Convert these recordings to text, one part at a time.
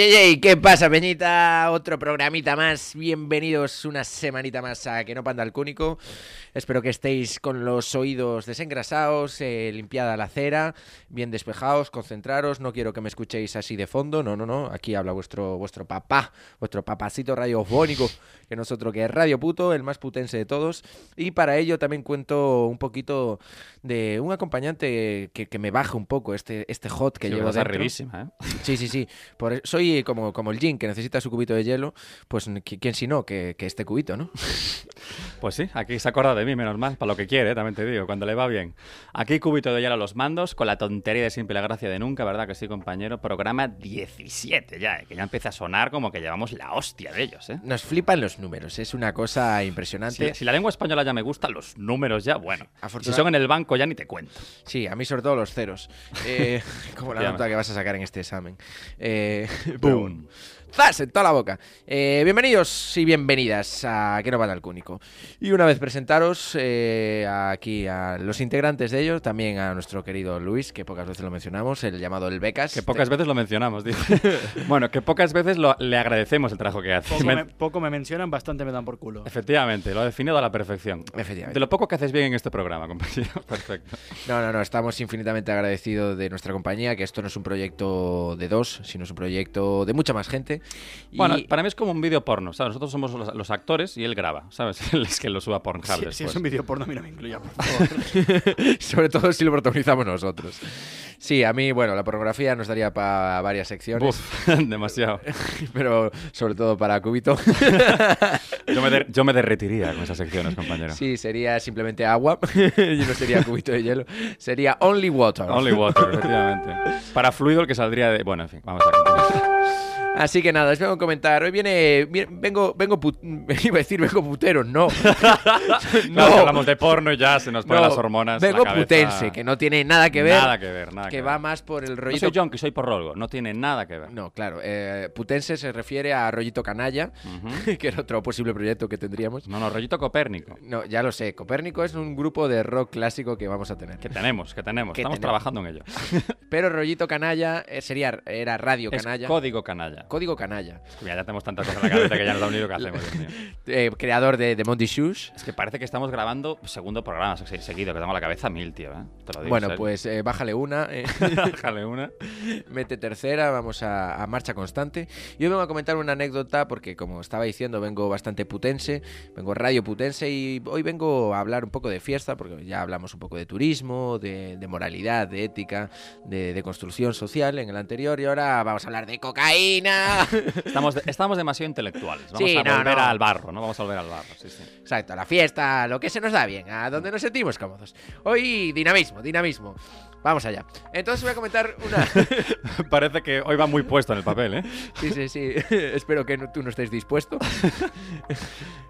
¡Ey, ey! ¿Qué pasa, Peñita? Otro programita más. Bienvenidos una semanita más a Que no panda el cúnico. Espero que estéis con los oídos desengrasados, eh, limpiada la cera, bien despejados, concentraros. No quiero que me escuchéis así de fondo. No, no, no. Aquí habla vuestro, vuestro papá, vuestro papacito radiofónico, que nosotros que es Radio Puto, el más putense de todos. Y para ello también cuento un poquito de un acompañante que, que me baje un poco este, este hot que Sí, llevo dentro. ¿eh? Sí, sí, sí. Por, e- como, como el Jin que necesita su cubito de hielo. Pues qui- quién si no que, que este cubito, ¿no? Pues sí, aquí se acuerda de mí, menos mal, para lo que quiere, también te digo, cuando le va bien. Aquí cubito de hielo a los mandos, con la tontería de siempre la gracia de nunca, ¿verdad que sí, compañero? Programa 17 ya, eh, que ya empieza a sonar como que llevamos la hostia de ellos, ¿eh? Nos flipan los números. Es una cosa impresionante. Si, si la lengua española ya me gusta, los números ya, bueno. Si son en el banco ya ni te cuento. Sí, a mí sobre todo los ceros. Eh, como la nota que vas a sacar en este examen. Eh, Boom. ¡Zas! En toda la boca. Eh, bienvenidos y bienvenidas a Que no van al cúnico. Y una vez presentaros eh, aquí a los integrantes de ellos, también a nuestro querido Luis, que pocas veces lo mencionamos, el llamado el Becas. Que pocas veces lo mencionamos, dice. bueno, que pocas veces lo- le agradecemos el trabajo que hace. Poco Me- me, poco me mencionan, bastante me dan por culo. Efectivamente, lo ha definido a la perfección. Efectivamente. De lo poco que haces bien en este programa, compañero. Perfecto. No, no, no, estamos infinitamente agradecidos de nuestra compañía, que esto no es un proyecto de dos, sino es un proyecto de mucha más gente. Y- Bueno, para mí es como un vídeo porno, ¿sabes? Nosotros somos los, los actores y él graba, ¿sabes? Él es que lo suba a Pornhub Si, después. si es un vídeo porno, a mí no me incluya, por favor. sobre todo si lo protagonizamos nosotros. Sí, a mí, bueno, la pornografía nos daría para varias secciones, Uf, demasiado. pero sobre todo para Cubito. Yo me, yo me derretiría con esas secciones, compañero. sí, sería simplemente agua, y no sería Cubito de hielo, sería Only Water. Only water, efectivamente. Para fluido el que saldría de... Bueno, en fin, vamos a continuar. Así que nada, os vengo a comentar. Hoy viene. vi- Vengo. Vengo. put- iba a decir, vengo putero, no. Que hablamos de porno y ya se nos ponen No, las hormonas. Vengo la putense, que no tiene nada que ver. Nada que ver, nada que que va ver. más por el No rollito. soy John, que soy porrolgo. No tiene nada que ver. No, claro. eh, putense se refiere a rollito canalla, que era otro posible proyecto que tendríamos. No, no, rollito Copérnico. No, ya lo sé. Copérnico es un grupo de rock clásico que vamos a tener. Que tenemos, que tenemos. Que Estamos tenemos. trabajando en ello. Pero rollito canalla eh, sería era radio Es canalla. código canalla. Código canalla. Mira, ya tenemos tantas cosas en la cabeza que ya nos da un lío que hacemos. Eh, creador de, de Monty Shoes. Es que parece que estamos grabando segundo programa se- seguido, que tengo la cabeza a mil, tío. ¿eh? Te lo digo. Bueno, pues eh, bájale una. eh. Déjale una. Mete tercera, vamos a, a marcha constante. Y hoy vengo a comentar una anécdota porque, como estaba diciendo, vengo bastante putense, vengo radio putense y hoy vengo a hablar un poco de fiesta porque ya hablamos un poco de turismo, de, de moralidad, de ética, de, de construcción social en el anterior y ahora vamos a hablar de cocaína. Estamos, estamos demasiado intelectuales. Vamos Sí, a no, volver no. al barro, ¿no? Vamos a volver al barro, sí, sí. Exacto, a la fiesta, lo que se nos da bien, a donde nos sentimos cómodos. Hoy dinamismo, dinamismo. Vamos allá. Entonces voy a comentar una... Parece que hoy va muy puesto en el papel, ¿eh? Sí, sí, sí. Espero que no- tú no estés dispuesto.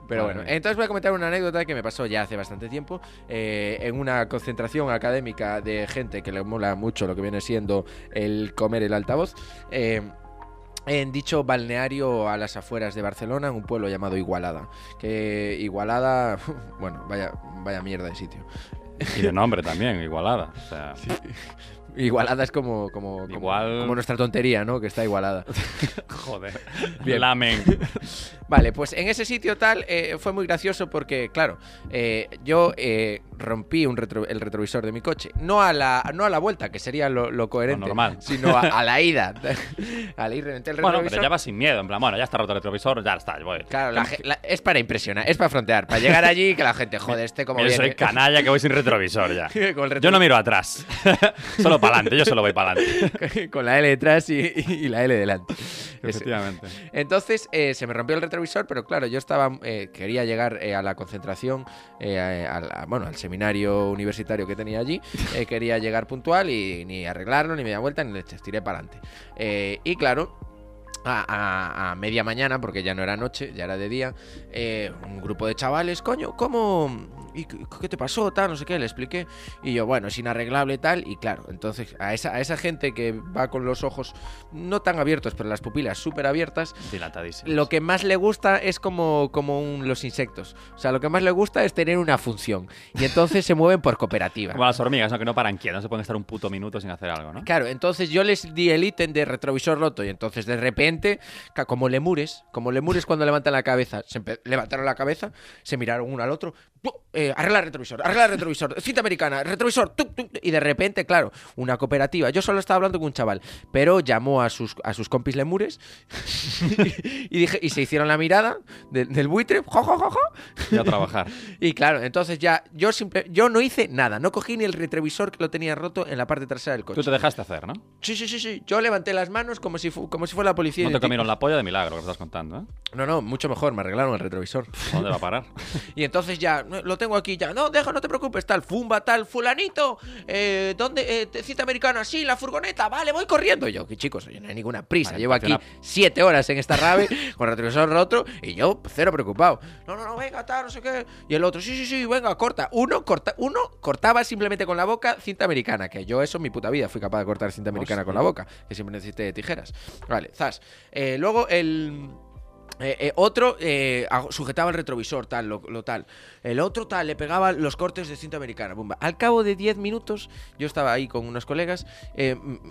Pero bueno, entonces voy a comentar una anécdota que me pasó ya hace bastante tiempo eh, en una concentración académica de gente que le mola mucho lo que viene siendo el comer el altavoz. eh, en dicho balneario a las afueras de Barcelona, en un pueblo llamado Igualada. Que Igualada, bueno, vaya, vaya mierda de sitio. Y de nombre también, igualada. O sea, Igualada es como, como, como- Igual- como nuestra tontería, ¿no? Que está igualada. joder. Bien. Lamen. Vale, pues en ese sitio tal eh, fue muy gracioso porque, claro, eh, yo eh, rompí un retro- el retrovisor de mi coche. No a la, no a la vuelta, que sería lo, lo coherente, normal. sino a, a la ida. a la ida reventé el Bueno, retrovisor. pero ya vas sin miedo. En plan, bueno, ya está roto el retrovisor, ya está. Voy. Claro, la la- es para impresionar, es para frontear, para llegar allí y que la gente, joder, este como viene. soy canalla que voy sin retrovisor ya. Yo no miro atrás. solo para adelante, yo solo voy para adelante. con la L detrás y, y la L delante. Efectivamente. Entonces eh, se me rompió el retrovisor, pero claro, yo estaba eh, quería llegar eh, a la concentración, eh, a- bueno, al seminario universitario que tenía allí, eh, quería llegar puntual y ni arreglarlo, ni media vuelta, ni leches, tiré para adelante. y claro, a, a- a media mañana, porque ya no era noche, ya era de día, eh, un grupo de chavales, coño, ¿cómo? ¿Y qué te pasó? Tal, no sé qué, le expliqué. Y yo, bueno, es inarreglable tal. Y claro, entonces a esa, a esa gente que va con los ojos no tan abiertos, pero las pupilas súper abiertas, lo que más le gusta es como, como un- los insectos. O sea, lo que más le gusta es tener una función. Y entonces se mueven por cooperativa. Como las hormigas, ¿no? Que no paran quietas, no se pueden estar un puto minuto sin hacer algo, ¿no? Claro, entonces yo les di el ítem de retrovisor roto y entonces de repente, como lemures, como lemures cuando levantan la cabeza, se levantaron la cabeza, se miraron uno al otro. Eh, arregla el retrovisor, arregla el retrovisor, cinta americana, retrovisor, ¡tuc, tuc! y de repente, claro, una cooperativa, yo solo estaba hablando con un chaval, pero llamó a sus, a sus compis lemures y, dije, y se hicieron la mirada de- del buitre, jo, jo, Y a trabajar. y claro, entonces ya yo simple, yo no hice nada, no cogí ni el retrovisor que lo tenía roto en la parte trasera del coche. Tú te dejaste hacer, ¿no? Sí, sí, sí, sí. Yo levanté las manos como si, como si fuera la policía. No te comieron la polla de milagro, que estás contando, ¿eh? No, no, mucho mejor. Me arreglaron el retrovisor. ¿A ¿Dónde va a parar? Y entonces ya, lo tengo aquí ya. No, deja, no te preocupes, tal. Fumba, tal. Fulanito. Eh, ¿Dónde? Eh, cita americana. Sí, la furgoneta. Vale, voy corriendo. Y yo, que chicos, oye, no hay ninguna prisa. Vale, Llevo aquí una- siete horas en esta rave con retrovisor roto y yo cero preocupado. No, no, no, venga, tal, no sé qué. Y el otro, sí, sí, sí, venga, corta. Uno, corta, uno cortaba simplemente con la boca cinta americana. Que yo eso en mi puta vida fui capaz de cortar cinta americana con la boca. Que siempre necesité tijeras. Vale, zas. Eh, luego el... Eh, eh, otro eh, sujetaba el retrovisor, tal, lo, tal. El otro tal, le pegaba los cortes de cinta americana. Al cabo de 10 minutos, yo estaba ahí con unos colegas.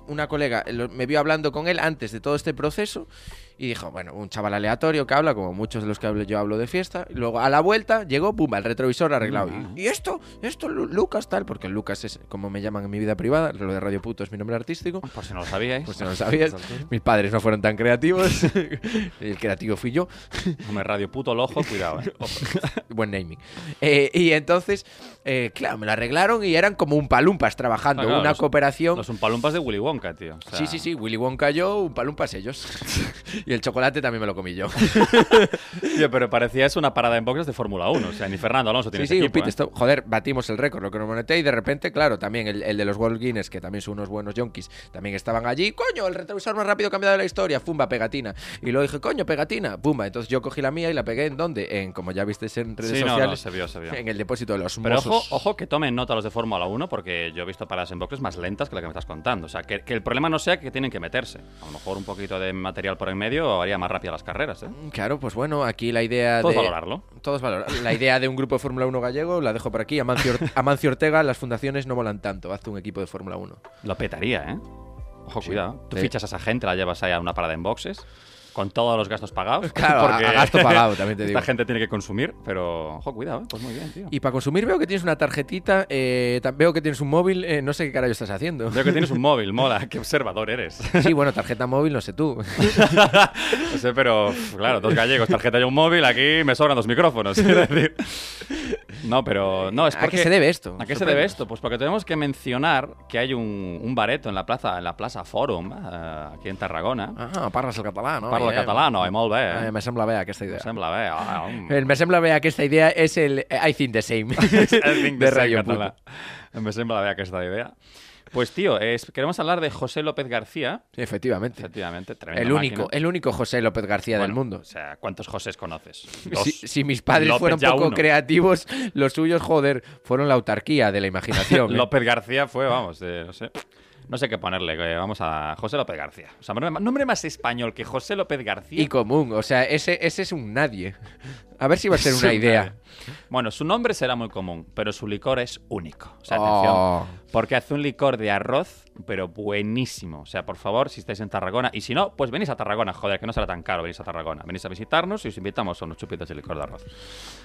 una colega me vio hablando con él antes de todo este proceso. Y dijo, bueno, un chaval aleatorio que habla, como muchos de los que hablo, yo hablo de fiesta. Y luego a la vuelta llegó, pumba, el retrovisor arreglado. Ah. Y, y esto, esto, Lu- Lucas, tal, porque Lucas es como me llaman en mi vida privada. Lo de Radio Puto es mi nombre artístico. Por si no lo sabíais. Pues si no lo sabías, mis padres no fueron tan creativos. el creativo fui yo. Hombre, radio puto lojo, cuidado, ¿eh? Buen naming. Eh, y entonces, eh, claro, me lo arreglaron y eran como un palumpas trabajando, Ah, claro, una los- cooperación. Los umpalumpas de Willy Wonka, tío. O sea, Sí, sí, sí, Willy Wonka yo, un palumpas ellos. y el chocolate también me lo comí yo. Tío, pero parecía eso una parada en boxes de Fórmula 1. O sea, ni Fernando Alonso tiene Sí, sí, ese un equipo, pit ¿eh? stop. Joder, batimos el récord, lo que nos moneté y de repente, claro, también el, el de los World Guinness, que también son unos buenos yonkis, también estaban allí. Coño, el retrovisor más rápido cambiado de la historia, fumba, pegatina. Y luego dije, coño, pegatina, pumba. Entonces yo cogí la mía y la pegué en dónde? En, como ya viste en redes Sí, no, no, sociales, se vio, se vio. en el depósito de los Pero ojo, ojo que tomen nota los de Fórmula 1 porque yo he visto paradas en boxes más lentas que la que me estás contando. O sea, que, que el problema no sea que tienen que meterse. A lo mejor un poquito de material por en medio haría más rápidas las carreras, ¿eh? Claro, pues bueno, aquí la idea Todos de... valorarlo. Todos valorar. La idea de un grupo de Fórmula 1 gallego la dejo por aquí. Amancio, Or- Amancio Ortega, las fundaciones no molan tanto. Hazte un equipo de Fórmula 1. Lo petaría, ¿eh? Ojo, Sí. cuidado. Tú Sí. fichas a esa gente, la llevas ahí a una parada en boxes, con todos los gastos pagados. Claro, a- porque a gasto pagado, también te digo. Esta gente tiene que consumir, pero ojo, cuidado, ¿eh? Pues muy bien, tío. Y para consumir veo que tienes una tarjetita, eh, veo que tienes un móvil, eh, no sé qué carajo estás haciendo. Veo que tienes un móvil, mola, qué observador eres. Sí, bueno, tarjeta móvil, no sé tú. No sé, pero claro, dos gallegos, tarjeta y un móvil, aquí me sobran dos micrófonos. decir. No, pero no, es ¿A porque... qué se debe esto? ¿A qué se debe esto? Pues porque tenemos que mencionar que hay un, un bareto en la plaza, en la plaza Fòrum, eh, aquí en Tarragona. Ah, parles el català, no? Parla Eh, català, no, i molt bé. Eh, Eh? me sembla bé aquesta idea. Em sembla bé. Ah, um. El me sembla bé aquesta idea és el eh, I think the same I think de the same Radio català. Puto. Me sembla bé aquesta idea. Pues tío, queremos hablar de José López García. Sí, efectivamente. Efectivamente, tremendo El único, el único José López García del mundo. O sea, ¿cuántos Josés conoces? Dos. Si, si mis padres López fueron poco uno. creativos, los suyos, joder, fueron la autarquía de la imaginación. ¿eh? López García fue, vamos, eh, no sé. No sé qué ponerle, eh, vamos a José López García. O sea, nombre, nombre más español que José López García. Y común, o sea, ese, ese es un nadie. A ver si va a ser una un idea. Bueno, su nombre será muy común, pero su licor es único. O sea, Oh. atención. Porque hace un licor de arroz, pero buenísimo. O sea, por favor, si estáis en Tarragona, y si no, pues venís a Tarragona, joder, que no será tan caro venís a Tarragona. Venís a visitarnos y os invitamos a unos chupitos de licor de arroz.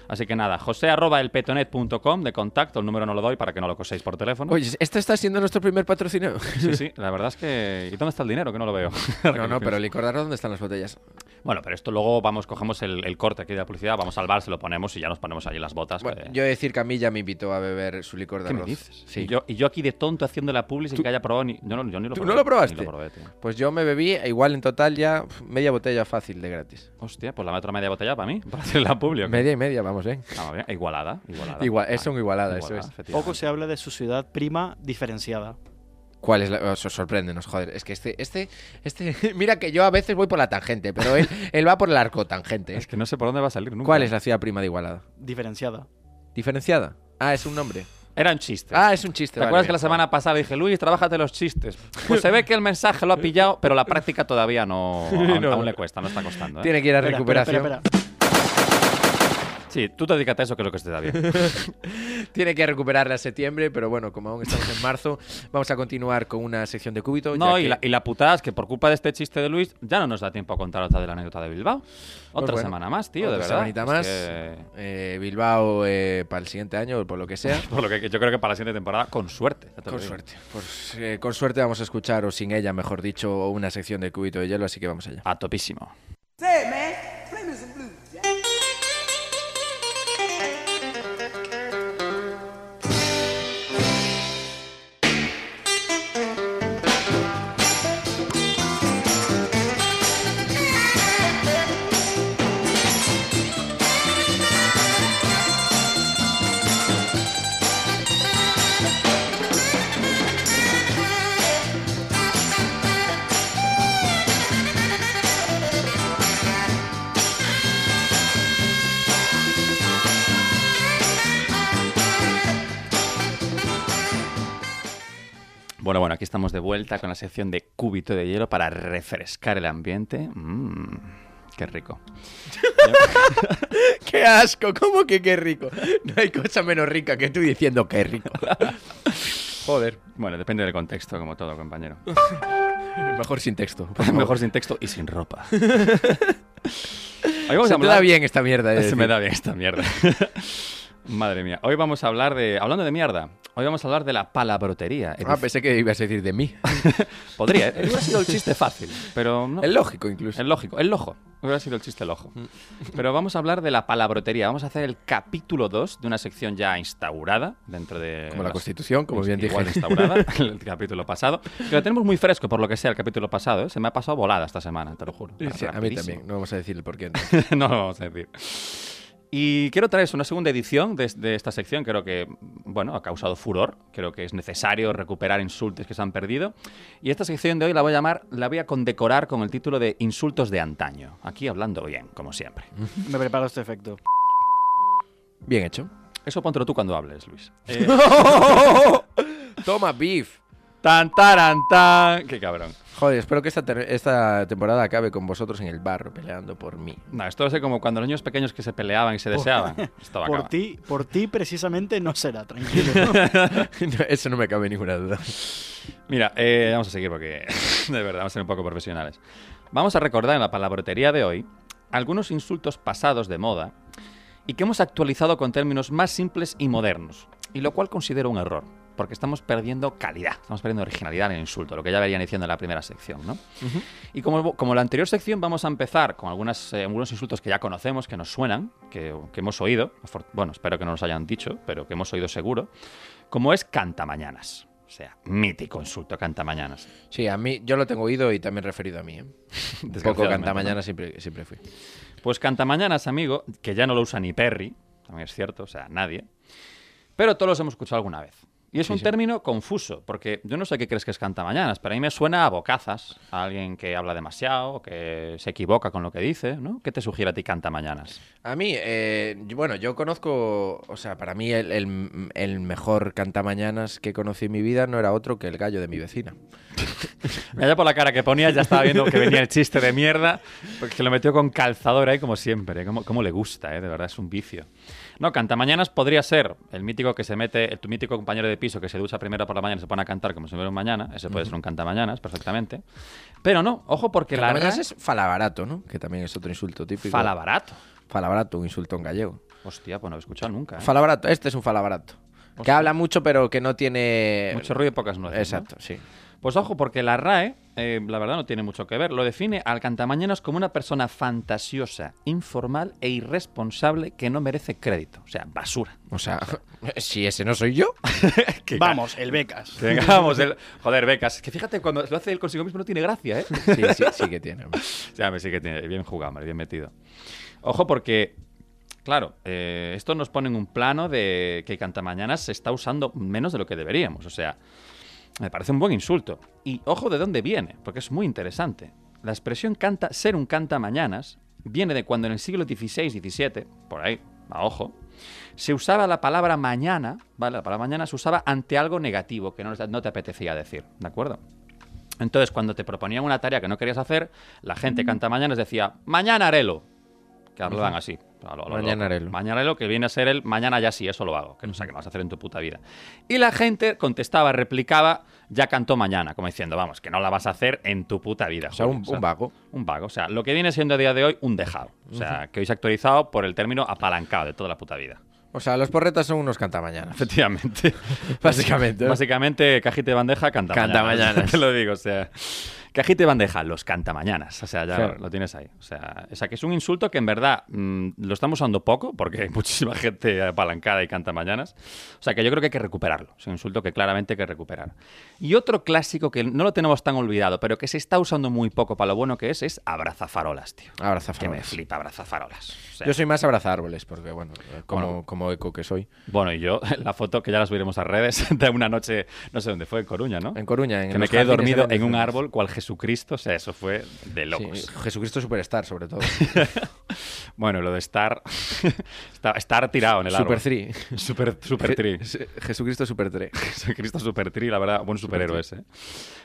Así que nada, josé arroba elpetonet.com de contacto, el número no lo doy para que no lo coséis por teléfono. Oye, ¿este está siendo nuestro primer patrocinio? Sí, sí, la verdad es que... ¿Y dónde está el dinero? Que no lo veo. No, no, pero el licor de arroz, ¿dónde están las botellas? Bueno, pero esto luego vamos, cogemos el, el corte aquí de la publicidad, vamos al bar, se lo ponemos y ya nos ponemos allí las botas. Bueno, que- yo he de decir que a mí ya me invitó a beber su licor de ¿Qué me arroz. dices? Sí. Y yo, y yo aquí de tonto haciendo la publi sin que haya probado ni. Yo, no, yo ni lo ¿Tú probé. no lo probaste? Ni lo probé, tío. Pues yo me bebí igual en total ya media botella fácil de gratis. Hostia, pues la otra media botella para mí, para hacer la publi. Media y media, vamos bien. Vamos bien, igualada. Igualada. Igual, es Ah, un igualada, eso es. Poco se habla de su ciudad prima diferenciada. ¿Cuál es la.? Os sorpréndenos, joder. Es que este. este, este Mira que yo a veces voy por la tangente, pero él, él va por el arco tangente. Es que no sé por dónde va a salir nunca. ¿Cuál es la ciudad prima de Igualada? Diferenciada. ¿Diferenciada? Ah, es un nombre. Era un chiste. Ah, es un chiste. ¿Te vale, acuerdas que la semana pasada dije, Luis, trabájate los chistes? Pues se ve que el mensaje lo ha pillado, pero la práctica todavía no. Aún, No. aún le cuesta, no está costando. ¿eh? Tiene que ir a Espera, recuperación. espera, espera, Sí, tú te dedícate a eso, que es lo que te da bien. Tiene que recuperarla en septiembre, pero bueno, como aún estamos en marzo, vamos a continuar con una sección de cúbito. No, ya y que- la, y la putada es que por culpa de este chiste de Luis ya no nos da tiempo a contar otra de la anécdota de Bilbao. Otra bueno, semana más, tío, de otra verdad. semanita Es más. que- eh, Bilbao eh, para el siguiente año, o por lo que sea. Por lo que yo creo que para la siguiente temporada, con suerte. ya te lo Con suerte. Pues, eh, con suerte vamos a escuchar, o sin ella, mejor dicho, una sección de cúbito de hielo, así que vamos allá. A topísimo. Play me Bueno, bueno, aquí estamos de vuelta con la sección de cúbito de hielo para refrescar el ambiente. Mmm, qué rico. ¡Qué asco! ¿Cómo que qué rico? No hay cosa menos rica que tú diciendo qué rico. Joder. Bueno, depende del contexto, como todo, compañero. Mejor sin texto. Mejor sin texto y sin ropa. Hoy vamos Se a te da hablar- bien esta mierda. Se me da bien esta mierda. Madre mía. Hoy vamos a hablar de. Hablando de mierda, hoy vamos a hablar de la palabrotería. Ah, pensé que ibas a decir de mí. Podría, ¿eh? hubiera sido el chiste fácil, pero no. Es lógico, incluso. El lógico, el lojo. Hubiera sido el chiste lojo. Pero vamos a hablar de la palabrotería. Vamos a hacer el capítulo 2 de una sección ya instaurada dentro de. Como la Constitución, como bien igual dije. instaurada, el capítulo pasado. Que lo tenemos muy fresco, por lo que sea, el capítulo pasado. ¿eh? Se me ha pasado volada esta semana, te lo juro. Sí, a mí también. No vamos a decir el por qué. no. no lo vamos a decir. Y quiero traeros una segunda edición de, de esta sección. Creo que, bueno, ha causado furor. Creo que es necesario recuperar insultos que se han perdido. Y esta sección de hoy la voy a llamar, la voy a condecorar con el título de Insultos de antaño. Aquí hablando bien, como siempre. Me preparo este efecto. Bien hecho. Eso póntelo tú cuando hables, Luis. Eh, Toma, beef. tan, taran, tan. Qué cabrón. Joder, espero que esta, ter- esta temporada acabe con vosotros en el barro peleando por mí. No, esto es como cuando los niños pequeños que se peleaban y se deseaban. Esto va a Por acabar. ti, por ti precisamente no será, tranquilo. No, Eso no me cabe ninguna duda. Mira, eh, vamos a seguir porque de verdad vamos a ser un poco profesionales. Vamos a recordar en la palabrotería de hoy algunos insultos pasados de moda y que hemos actualizado con términos más simples y modernos, y lo cual considero un error, porque estamos perdiendo calidad, estamos perdiendo originalidad en el insulto, lo que ya venían diciendo en la primera sección, ¿no? Y como, como la anterior sección, vamos a empezar con algunas, eh, algunos insultos que ya conocemos, que nos suenan, que, que hemos oído, bueno, espero que no nos hayan dicho, pero que hemos oído seguro, como es cantamañanas. O sea, mítico insulto cantamañanas. Sí, a mí, yo lo tengo oído y también referido a mí. ¿eh? Un poco Desgraciadamente, canta mañana ¿no? siempre, siempre fui. Pues cantamañanas, amigo, que ya no lo usa ni Perry, también es cierto, o sea, nadie. Pero todos los hemos escuchado alguna vez. Y es un término confuso, porque yo no sé qué crees que es cantamañanas, pero a mí me suena a bocazas, a alguien que habla demasiado, que se equivoca con lo que dice, ¿no? ¿Qué te sugiere a ti cantamañanas? A mí, eh, bueno, yo conozco, o sea, para mí el, el- el mejor cantamañanas que conocí en mi vida no era otro que el gallo de mi vecina. Ya por la cara que ponías ya estaba viendo que venía el chiste de mierda, porque se lo metió con calzador ahí como siempre. Cómo, cómo le gusta, ¿eh? de verdad, es un vicio. No, cantamañanas podría ser el mítico que se mete, el, tu mítico compañero de piso que se ducha primero por la mañana y se pone a cantar como si fuera un mañana. Ese puede ser un cantamañanas, perfectamente. Pero no, ojo porque la RAE- es falabarato, ¿no? Que también es otro insulto típico. Falabarato. Falabarato, un insulto en gallego. Hostia, pues no lo he escuchado nunca. ¿eh? Falabarato, este es un falabarato. Que habla mucho, pero que no tiene. Mucho ruido y pocas nueces. ¿no? Exacto, sí. Pues ojo, porque la RAE, eh, la verdad no tiene mucho que ver, lo define al cantamañanas como una persona fantasiosa, informal e irresponsable que no merece crédito. O sea, basura. O sea, si ese no soy yo. Que Vamos, el becas. Que Vengamos, el... joder, becas. Que fíjate, cuando lo hace él consigo mismo no tiene gracia, ¿eh? Sí, sí, sí que tiene. hombre. Ya, me sí que tiene. Bien jugado, bien metido. Ojo, porque, claro, eh, esto nos pone en un plano de que Cantamañanas se está usando menos de lo que deberíamos. O sea, me parece un buen insulto. Y ojo de dónde viene, porque es muy interesante. La expresión canta, ser un cantamañanas viene de cuando en el siglo XVI, XVII, por ahí, a ojo, se usaba la palabra mañana, ¿vale? La palabra mañana se usaba ante algo negativo que no, no te apetecía decir, ¿de acuerdo? Entonces, cuando te proponían una tarea que no querías hacer, la gente canta mañanas decía, mañana harelo. Que hablaban así. A lo- a lo loco. que viene a ser el mañana ya sí, eso lo hago. Que no sé qué vas a hacer en tu puta vida. Y la gente contestaba, replicaba, ya cantó mañana, como diciendo, vamos, que no la vas a hacer en tu puta vida. O sea, joder. un, un vago. Un vago. O sea, lo que viene siendo a día de hoy un dejado. O sea, que hoy se ha actualizado por el término apalancado de toda la puta vida. O sea, los porretas son unos cantamañanas. Efectivamente. Básicamente. ¿no? Básicamente, cajita de bandeja, canta, Cantamañanas. Te lo digo, o sea. Cajita de bandeja, los cantamañanas. O sea, ya Claro. lo tienes ahí. O sea, o sea, que es un insulto que en verdad mm, lo estamos usando poco, porque hay muchísima gente apalancada y canta mañanas. O sea, que yo creo que hay que recuperarlo. Es un insulto que claramente hay que recuperar. Y otro clásico que no lo tenemos tan olvidado, pero que se está usando muy poco para lo bueno que es, es abrazafarolas, tío. Abraza Que me flipa abrazafarolas. O sea, Yo soy más abraza árboles, porque bueno, como, Bueno. como eco que soy. Bueno, y yo, la foto que ya la subiremos a redes de una noche, no sé dónde fue, en Coruña, ¿no? En Coruña, en que me quedé dormido en un árbol cual Jesucristo, o sea, eso fue de Sí, locos. Jesucristo Superstar, sobre todo. Bueno, lo de estar, estar, tirado en el Super árbol. 3. Super, super tri. Jesucristo Super 3. Jesucristo super tri, la verdad, buen superhéroe ese.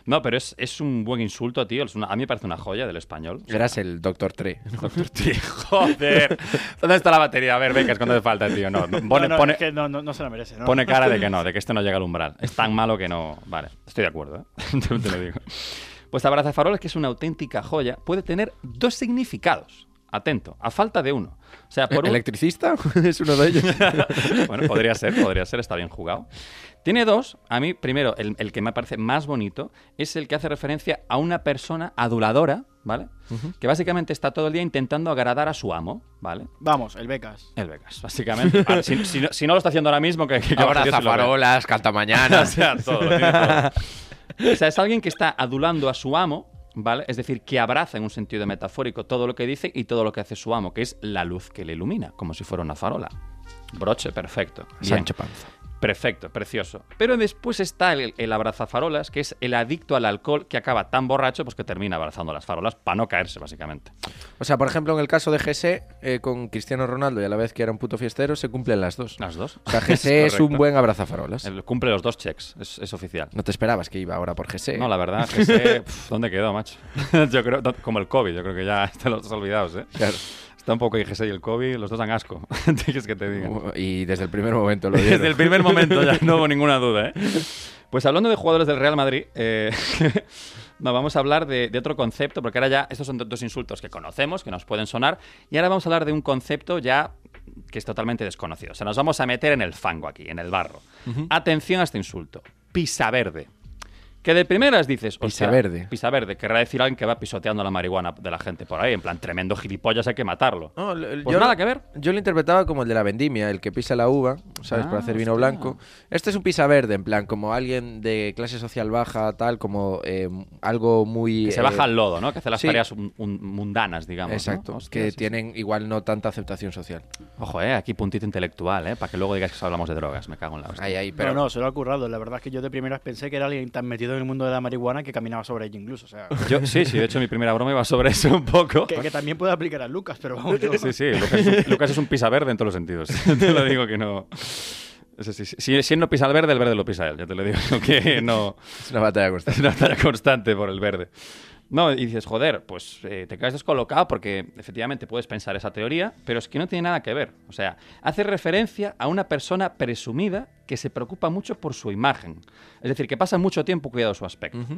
No, pero es, es un buen insulto, tío. Es una- a mí me parece una joya del español. O sea, Eras el Doctor 3. Doctor Tri, joder. ¿Dónde está la batería? A ver, becas, ¿cuándo te falta, tío? No, no, pone, no, no, pone- es que no, no, no se la merece, ¿no? Pone cara de que no, de que este no llega al umbral. Es tan malo que no. Vale, estoy de acuerdo, ¿eh? Te lo digo. Pues abrazafarolas, que es una auténtica joya, puede tener dos significados. Atento, a falta de uno. O sea, por un... ¿Electricista? es uno de ellos. bueno, podría ser, podría ser, está bien jugado. Tiene dos. A mí, primero, el, el que me parece más bonito es el que hace referencia a una persona aduladora, ¿vale? Que básicamente está todo el día intentando agradar a su amo, ¿vale? Vamos, el becas. El Vegas, básicamente. Ahora, si, si no, si no lo está haciendo ahora mismo, que, que Abraza Dios se lo vea. farolas, o sea, todo, todo. O sea, es alguien que está adulando a su amo, ¿vale? Es decir, que abraza en un sentido metafórico todo lo que dice y todo lo que hace su amo, que es la luz que le ilumina, como si fuera una farola. Broche, perfecto. Bien. Sancho Panza. Perfecto, precioso. Pero después está el, el abrazafarolas, que es el adicto al alcohol que acaba tan borracho pues que termina abrazando las farolas para no caerse, básicamente. O sea, por ejemplo, en el caso de GC, eh, con Cristiano Ronaldo y a la vez que era un puto fiestero, se cumplen las dos. Las dos. O sea, GC es, un buen abrazafarolas. Él cumple los dos checks, es, es oficial. No te esperabas que iba ahora por GC. No, la verdad, pf, ¿dónde quedó, macho? yo creo, como el COVID, yo creo que ya te los has olvidado, ¿eh? Claro. Está un poco IGS y el COVID, los dos dan asco. Que te digan. Y desde el primer momento lo. Desde el primer momento ya no hubo ninguna duda, ¿eh? Pues hablando de jugadores del Real Madrid, eh, no, vamos a hablar de, de otro concepto, porque ahora ya estos son do- dos insultos que conocemos, que nos pueden sonar, y ahora vamos a hablar de un concepto ya que es totalmente desconocido. O sea, nos vamos a meter en el fango aquí, en el barro. Atención a este insulto. Pisaverde. Que de primeras dices, hostia, Pisaverde. Pisaverde, querrá decir alguien que va pisoteando la marihuana de la gente por ahí, en plan, tremendo gilipollas, hay que matarlo. No, Pues yo nada lo- que ver. Yo lo interpretaba como el de la vendimia, el que pisa la uva, ¿sabes? Ah, para hacer vino hostia. blanco. Este es un pisa verde, en plan, como alguien de clase social baja, tal, como eh, algo muy. Que se eh, baja al lodo, ¿no? Que hace las sí. tareas un- un- mundanas, digamos. ¿no? Exacto, Hostia, que sí, sí. tienen igual no tanta aceptación social. Ojo, eh, aquí puntito intelectual, eh, para que luego digas que hablamos de drogas. Me cago en la hostia. Ahí, ahí, pero. No, no, se lo ha currado. La verdad es que yo de primeras pensé que era alguien tan metido en el mundo de la marihuana que caminaba sobre ella incluso. O sea, Yo, sí, sí, de hecho mi primera broma iba sobre eso un poco. que, que también puede aplicar a Lucas, pero vamos. yo- Sí, sí, Lucas es, un, Lucas es un pisa verde en todos los sentidos. te lo digo que no. Sí, sí. Si, si él no pisa el verde, el verde lo pisa él. Ya te lo digo que no. Es una batalla Es constante. una batalla constante por el verde. No, y dices, joder, pues eh, te quedas descolocado porque efectivamente puedes pensar esa teoría, pero es que no tiene nada que ver. O sea, hace referencia a una persona presumida que se preocupa mucho por su imagen. Es decir, que pasa mucho tiempo cuidado su aspecto. Ujú.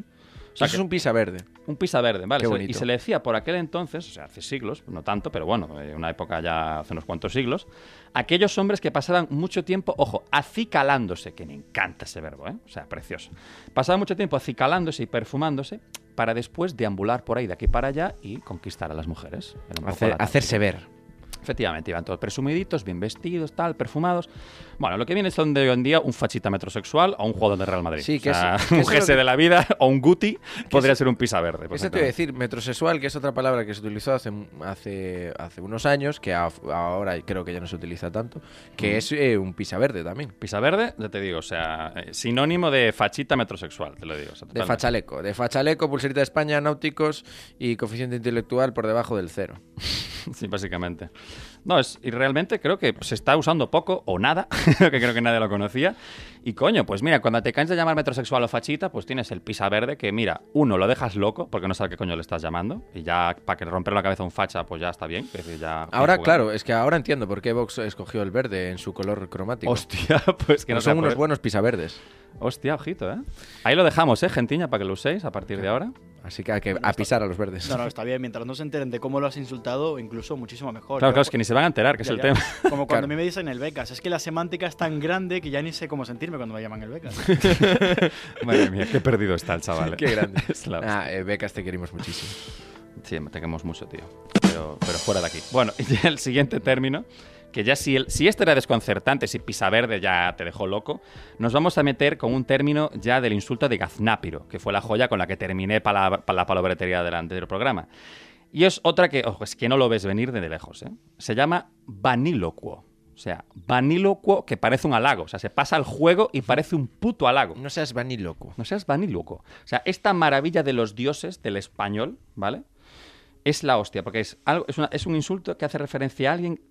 O sea, Eso que- es un pisa verde. un pisa verde, ¿vale? Qué. Y se le decía por aquel entonces, o sea, hace siglos, no tanto, pero bueno, eh, una época ya hace unos cuantos siglos, aquellos hombres que pasaban mucho tiempo, ojo, acicalándose, que me encanta ese verbo, ¿eh? O sea, precioso. Pasaban mucho tiempo acicalándose y perfumándose para después deambular por ahí de aquí para allá y conquistar a las mujeres. Hacer- hacerse ver. Efectivamente, iban todos presumiditos, bien vestidos, tal, perfumados. Bueno, lo que viene son de hoy en día un fachita metrosexual o un jugador de Real Madrid. Sí, O que sea, es- que un GS que- de la vida o un Guti podría ser un pisa verde. Eso te iba a decir, metrosexual, que es otra palabra que se utilizó hace, hace, hace unos años, que a- ahora creo que ya no se utiliza tanto, que es eh, un pisa verde también. Pisa verde, ya te digo, o sea, eh, sinónimo de fachita metrosexual, te lo digo. o sea, De fachaleco. De fachaleco, pulserita de España, náuticos y coeficiente intelectual por debajo del cero. Sí, básicamente. No, es, y realmente creo que se está usando poco o nada, que creo que nadie lo conocía. Y coño, pues mira, cuando te cansas de llamar metrosexual o fachita, pues tienes el pisa verde que, mira, uno, lo dejas loco porque no sabe qué coño le estás llamando. Y ya, para que romper la cabeza a un facha, pues ya está bien. ya Ahora, claro, es que ahora entiendo por qué Vox escogió el verde en su color cromático. Hostia, pues que no sea son unos buenos pisaverdes. Hostia, ojito, ¿eh? Ahí lo dejamos, ¿eh, gentiña? Para que lo uséis a partir de ahora. Así que hay que a pisar a los verdes. No, no, está bien. Mientras no se enteren de cómo lo has insultado, incluso muchísimo mejor. Claro, Yo- claro, es que ni se van a enterar, que Ya, es el ya. tema. Como cuando Claro. a mí me dicen el becas. Es que la semántica es tan grande que ya ni sé cómo sentirme cuando me llaman el becas. Madre mía, qué perdido está el chaval. ¿eh? Qué grande. Es la hostia. ah, eh, Becas, te queremos muchísimo. Sí, te queremos mucho, tío. Pero, pero fuera de aquí. Bueno, y el siguiente término, que ya si, el, si este era desconcertante, si Pisaverde ya te dejó loco, nos vamos a meter con un término ya del insulto de gaznápiro, que fue la joya con la que terminé para la, pa la palabretería del anterior programa. Y es otra que, ojo, es que no lo ves venir desde lejos, ¿eh? Se llama vanílocuo. O sea, vanílocuo que parece un halago. O sea, se pasa el juego y parece un puto halago. No seas vaníloco. No seas vaníloco. O sea, esta maravilla de los dioses del español, ¿vale? Es la hostia, porque es, algo, es, un insulto que hace referencia a alguien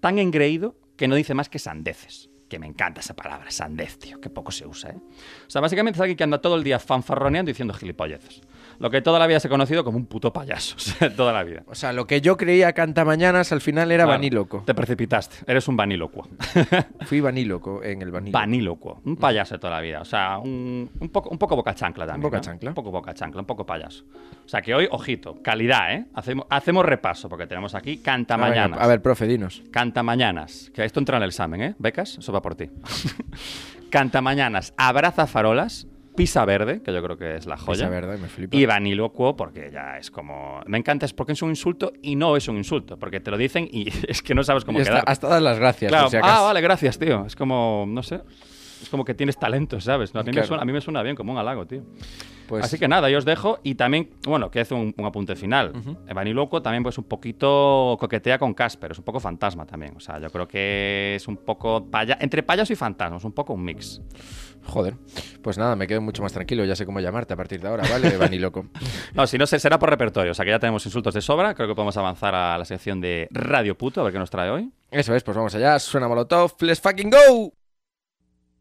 tan, engreído que no dice más que sandeces. Que me encanta esa palabra, sandez, tío, que poco se usa, ¿eh? O sea, básicamente es alguien que anda todo el día fanfarroneando diciendo gilipolleces. Lo que toda la vida se ha conocido como un puto payaso, toda la vida. O sea, lo que yo creía cantamañanas al final era Claro, vaníloco. Te precipitaste, eres un vanílocuo. Fui vaníloco en el vaníloco. Vanílocuo, un payaso de toda la vida. O sea, un, un poco, un poco boca chancla también. boca ¿no? chancla. Un poco boca chancla, un poco payaso. O sea, que hoy, ojito, calidad, ¿eh? Hacemos, hacemos repaso, porque tenemos aquí Ah, venga, cantamañanas. a ver, profe, dinos. Cantamañanas. Que esto entra en el examen, ¿eh? ¿Becas? Eso va por ti. Cantamañanas, abraza farolas, pisa verde, que yo creo que es la joya. Esa verdad, me flipa. Y vanílocuo, porque ya es como. Me encanta, es porque es un insulto y no es un insulto. Porque te lo dicen y es que no sabes cómo Y hasta, quedar. hasta dar las gracias, Claro, si ah, vale, gracias, tío. Es como, no sé. Es como que tienes talento, ¿sabes? A mí, me suena, a mí me suena bien, como un halago, tío. Pues, Así que nada, yo os dejo. Y también, bueno, que hace un, un apunte final. Vaniloco también, pues un poquito coquetea con Casper. Es un poco fantasma también. O sea, yo creo que es un poco. paya- entre payaso y fantasma. Es un poco un mix. joder. Pues nada, me quedo mucho más tranquilo. Ya sé cómo llamarte a partir de ahora, ¿vale? vaníloco. No, si no, se- será por repertorio. O sea, que ya tenemos insultos de sobra. Creo que podemos avanzar a la sección de Radio Puto, a ver qué nos trae hoy. Eso es, pues vamos allá. Suena Molotov. ¡Let's fucking go!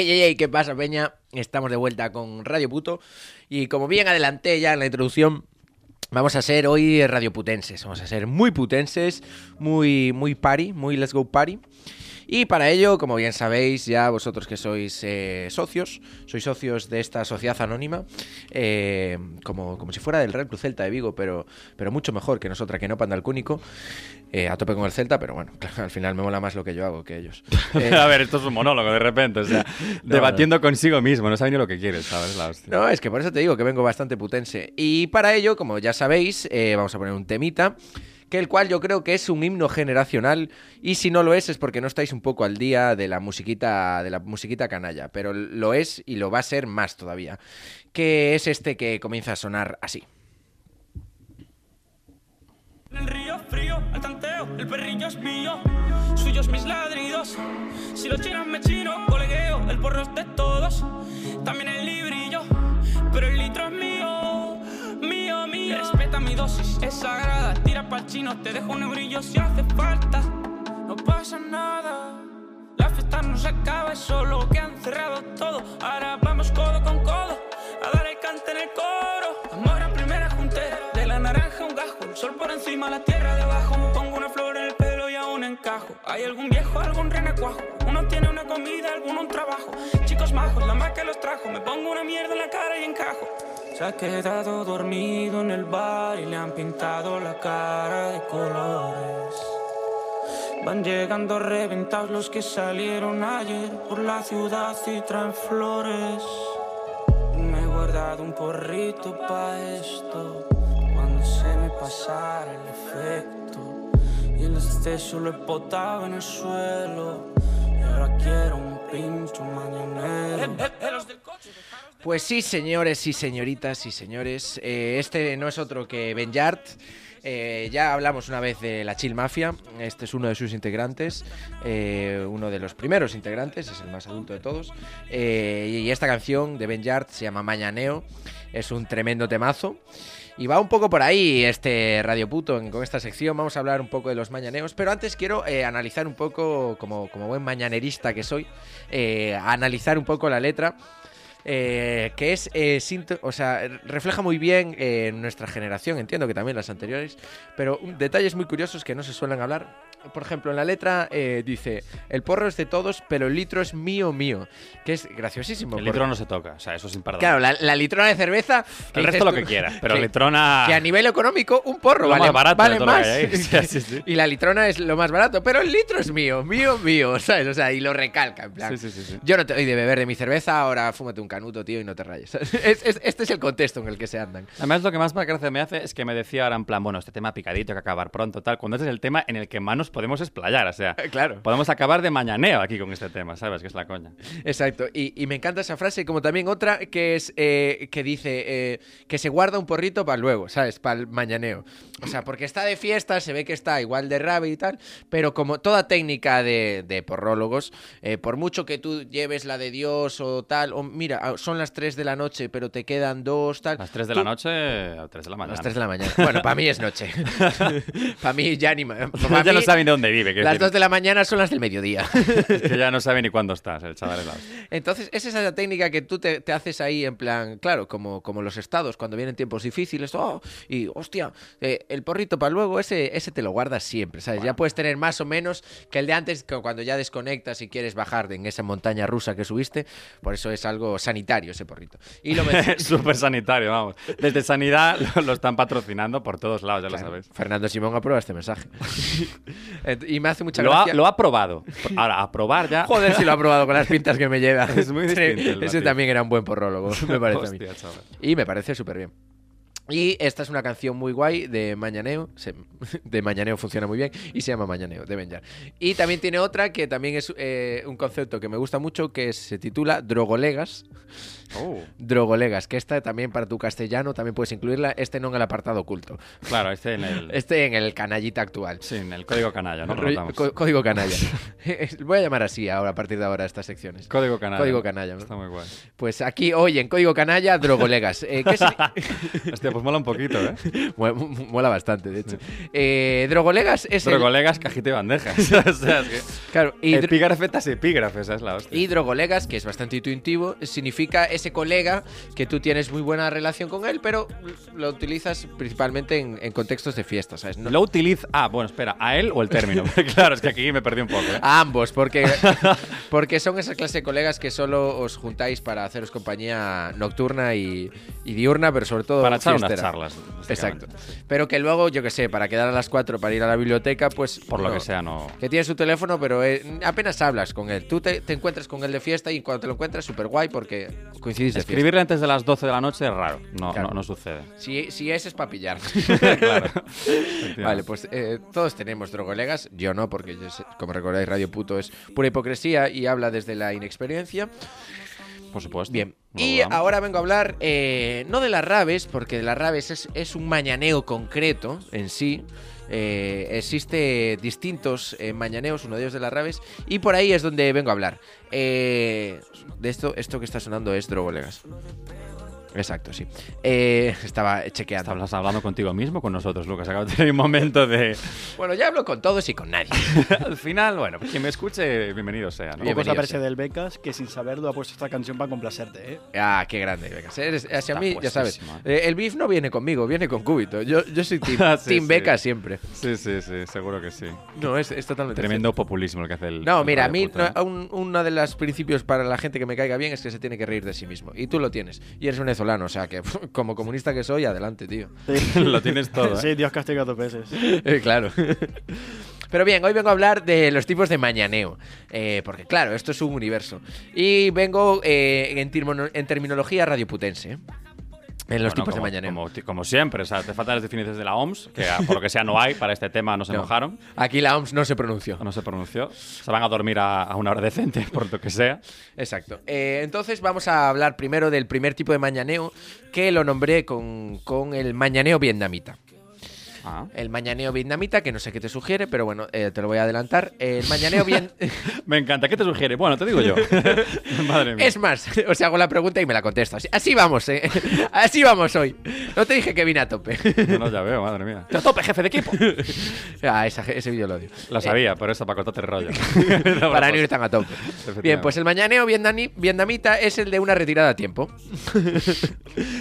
Ey, ey, ey, ¿qué pasa, Peña? Estamos de vuelta con Radio Puto. Y como bien adelanté ya en la introducción, vamos a ser hoy radioputenses. Vamos a ser muy putenses, muy, muy party, muy let's go party. Y para ello, como bien sabéis, ya vosotros que sois eh, socios, sois socios de esta sociedad anónima, eh, como, como si fuera del Real Cruz Celta de Vigo, pero, pero mucho mejor que nosotros, que no Panda al Cúnico, eh, a tope con el Celta, pero bueno, claro, al final me mola más lo que yo hago que ellos. Eh, a ver, esto es un monólogo de repente, o sea, debatiendo consigo mismo, no sabe ni lo que quieres, ¿sabes? La hostia. No, es que por eso te digo que vengo bastante putense. Y para ello, como ya sabéis, eh, vamos a poner un temita, que el cual yo creo que es un himno generacional, y si no lo es es porque no estáis un poco al día de la musiquita, de la musiquita canalla, pero lo es y lo va a ser más todavía, que es este que comienza a sonar así. El río frío, al tanteo, el perrillo es mío, suyos mis ladridos. Si lo chinas me chino, colegueo, el porro es de todos, también el librillo, pero el litro es mío, Respeta mi dosis, es sagrada, tira pa'l chino, te dejo un eurillo si hace falta, no pasa nada. La fiesta no se acaba, es solo que han cerrado todo. Ahora vamos codo con codo a dar el cante en el coro. Amor a primera junté, de la naranja un gajo, el sol por encima, la tierra debajo. Me pongo una flor en el pelo y aún encajo. Hay algún viejo, algún renacuajo. Uno tiene una comida, alguno un trabajo. Chicos majos, la más que los trajo. Me pongo una mierda en la cara y encajo. Se ha quedado dormido en el bar y le han pintado la cara de colores. Van llegando reventados los que salieron ayer por la ciudad y traen flores. Me he guardado un porrito pa' esto cuando se me pasara el efecto. Y el exceso lo he botado en el suelo. Y ahora quiero un pincho mañanero. Pues sí, señores y señoritas y señores, eh, este no es otro que Ben Yard. Eh, ya hablamos una vez de la Chill Mafia, este es uno de sus integrantes, eh, uno de los primeros integrantes, es el más adulto de todos. Y esta canción de Ben Yard se llama Mañaneo, es un tremendo temazo. Y va un poco por ahí este Radio Puto con esta sección. Vamos a hablar un poco de los mañaneos. Pero antes quiero analizar un poco, como, buen mañanerista que soy, analizar un poco la letra. Eh, que es, eh, o sea, refleja muy bien eh, nuestra generación, entiendo que también las anteriores, pero detalles muy curiosos que no se suelen hablar. Por ejemplo, en la letra eh, dice, el porro es de todos, pero el litro es mío, mío, que es graciosísimo. El porque- litro no se toca, o sea, eso es imperdonable. Claro, la, la litrona de cerveza. el resto lo que quieras, pero que- litrona... Que a nivel económico, un porro Lo vale más barato vale más. hay ahí. Sí, sí, sí. Y la litrona es lo más barato, pero el litro es mío, mío, mío, ¿sabes? O sea, y lo recalca, en plan. Sí, sí, sí, sí. Yo no te doy de beber de mi cerveza, ahora fúmate un canuto, tío, y no te rayes. Es- es- este es el contexto en el que se andan. Además, lo que más gracia me hace es que me decía ahora en plan, bueno, este tema picadito, que acabar pronto, tal, cuando este es el tema en el que más nos podemos explayar, o sea, Claro. podemos acabar de mañaneo aquí con este tema, ¿sabes? Que es la coña. Exacto, y, y me encanta esa frase, como también otra que es eh, que dice eh, que se guarda un porrito para luego, ¿sabes? Para el mañaneo. O sea, porque está de fiesta, se ve que está igual de rabia y tal, pero como toda técnica de, de porrólogos, eh, por mucho que tú lleves la de Dios o tal, o mira, ah, son las 3 de la noche, pero te quedan dos, tal. Las 3 de tú- la noche a 3 de la mañana. las 3 de la mañana. Bueno, para mí es noche. para mí ya ni... pa' ya no mí, dónde vive, Las decir, 2 de la mañana son las del mediodía. es que ya no sabe ni cuándo estás, el chaval la. Entonces, es esa técnica que tú te, te haces ahí en plan, claro, como, como los estados, cuando vienen tiempos difíciles, oh, y hostia, eh, el porrito para luego, ese, ese te lo guardas siempre, ¿sabes? Ya puedes tener más o menos que el de antes, que cuando ya desconectas y quieres bajar en esa montaña rusa que subiste, por eso es algo sanitario ese porrito. Y lo Súper sanitario, vamos. Desde Sanidad lo, lo están patrocinando por todos lados, ya lo Claro, sabes. Fernando Simón aprueba este mensaje. Y me hace mucha Lo ha, gracia. lo ha probado. Ahora, a probar ya. Joder, si lo ha probado con las pintas que me lleva. Es muy distinto Ese también era un buen porrólogo, me parece a mí. Hostia, chaval. Y me parece súper bien. Y esta es una canción muy guay de Mañaneo. se- de Mañaneo funciona muy bien. Y se llama Mañaneo, de Benjar. Y también tiene otra que también es eh, un concepto que me gusta mucho, que se titula Drogolegas. Oh, Drogolegas, que esta también para tu castellano también puedes incluirla. Este no en el apartado oculto. claro, este en el. Este en el canallita actual. Sí, en el código canalla, ¿no? Có- código canalla. Voy a llamar así ahora, a partir de ahora, estas secciones. Código canalla. Código canalla, ¿no? Está muy guay. Pues aquí hoy en Código Canalla, Drogolegas. Eh, ¿qué, Hostia, pues mola un poquito, ¿eh? Mola bastante, de hecho. Eh, Drogolegas es Pero el... cajita y bandejas. o sea, es que... Claro, epígrafes, esa es la hostia. Y drogolegas, que es bastante intuitivo, significa ese colega que tú tienes muy buena relación con él, pero lo utilizas principalmente en, en contextos de fiestas, ¿sabes? No- Lo utiliza... Ah, bueno, espera, ¿a él o el término? claro, es que aquí me perdí un poco, ¿eh? A ambos, porque, porque son esa clase de colegas que solo os juntáis para haceros compañía nocturna y, y diurna, pero sobre todo Para echar unas charlas. Exacto. Pero que luego, yo que sé, para quedar a las 4 para ir a la biblioteca, pues. Por lo no. que sea, no... Que tiene su teléfono, pero eh, apenas hablas con él. Tú te, te encuentras con él de fiesta y cuando te lo encuentras, súper guay porque coincidís de fiesta. Escribirle antes de las 12 de la noche es raro. No, Claro. no, no sucede. Si, si ese es para pillar. claro. Vale, pues eh, todos tenemos drogolegas. Yo no, porque yo sé- como recordáis, Radio Puto es pura hipocresía y habla desde la inexperiencia. Por supuesto. Bien. No Y dudamos. ahora vengo a hablar, eh, no de las raves, porque de las raves es, es un mañaneo concreto en sí. Eh, existe distintos eh, mañaneos, uno de ellos de las raves, y por ahí es donde vengo a hablar. Eh, de esto, esto que está sonando es drogolegas. Exacto, sí. Eh, estaba chequeando. Estabas hablando contigo mismo, con nosotros, Lucas. Acabo de tener un momento de... Bueno, ya hablo con todos y con nadie. Al final, bueno, pues quien me escuche, bienvenido sea, ¿no? Bienvenido saberse sea. del Becas que sin saberlo ha puesto esta canción para complacerte, ¿eh? Ah, qué grande, Becas. Eres, hacia Está mí, ya sabes. puestísimo, eh, el beef no viene conmigo, viene con Cúbito. Yo, yo soy team, Ah, sí, team sí. Becas siempre. Sí, sí, sí, seguro que sí. No, es, es totalmente Tremendo populismo el que hace el. No, el mira, a mí ¿eh? no- un- uno de los principios para la gente que me caiga bien es que se tiene que reír de sí mismo. Y tú lo tienes. Y eres venezolano, o sea que como comunista que soy, adelante, tío. Lo tienes todo, ¿eh? Sí, Dios castiga dos veces. Eh, claro. Pero bien, hoy vengo a hablar de los tipos de mañaneo. eh, porque claro, esto es un universo. Y vengo eh, en, en terminología radioputense. En los Bueno, tipos como, de mañaneo. Como, siempre, o sea, te faltan las definiciones de la OMS, que ah, por lo que sea no hay, para este tema no se No. mojaron, Aquí la OMS no se pronunció. no se pronunció. Se van a dormir a, a una hora decente, por lo que sea. Exacto. Eh, entonces vamos a hablar primero del primer tipo de mañaneo que lo nombré con, con el mañaneo vietnamita. Ah. El mañaneo vietnamita, que no sé qué te sugiere, pero bueno, eh, te lo voy a adelantar. El mañaneo bien... Me encanta. ¿Qué te sugiere? Bueno, te digo yo. Madre mía. Es más, os hago la pregunta y me la contestas. Así vamos, ¿eh? Así vamos hoy. No te dije que vine a tope. No, no, ya veo, madre mía. ¡A tope, jefe de equipo! ah, esa- ese vídeo lo odio. Lo sabía, pero eso para contarte el rollo. Para no ir tan a tope. Bien, pues el mañaneo vietnami- vietnamita es el de una retirada a tiempo.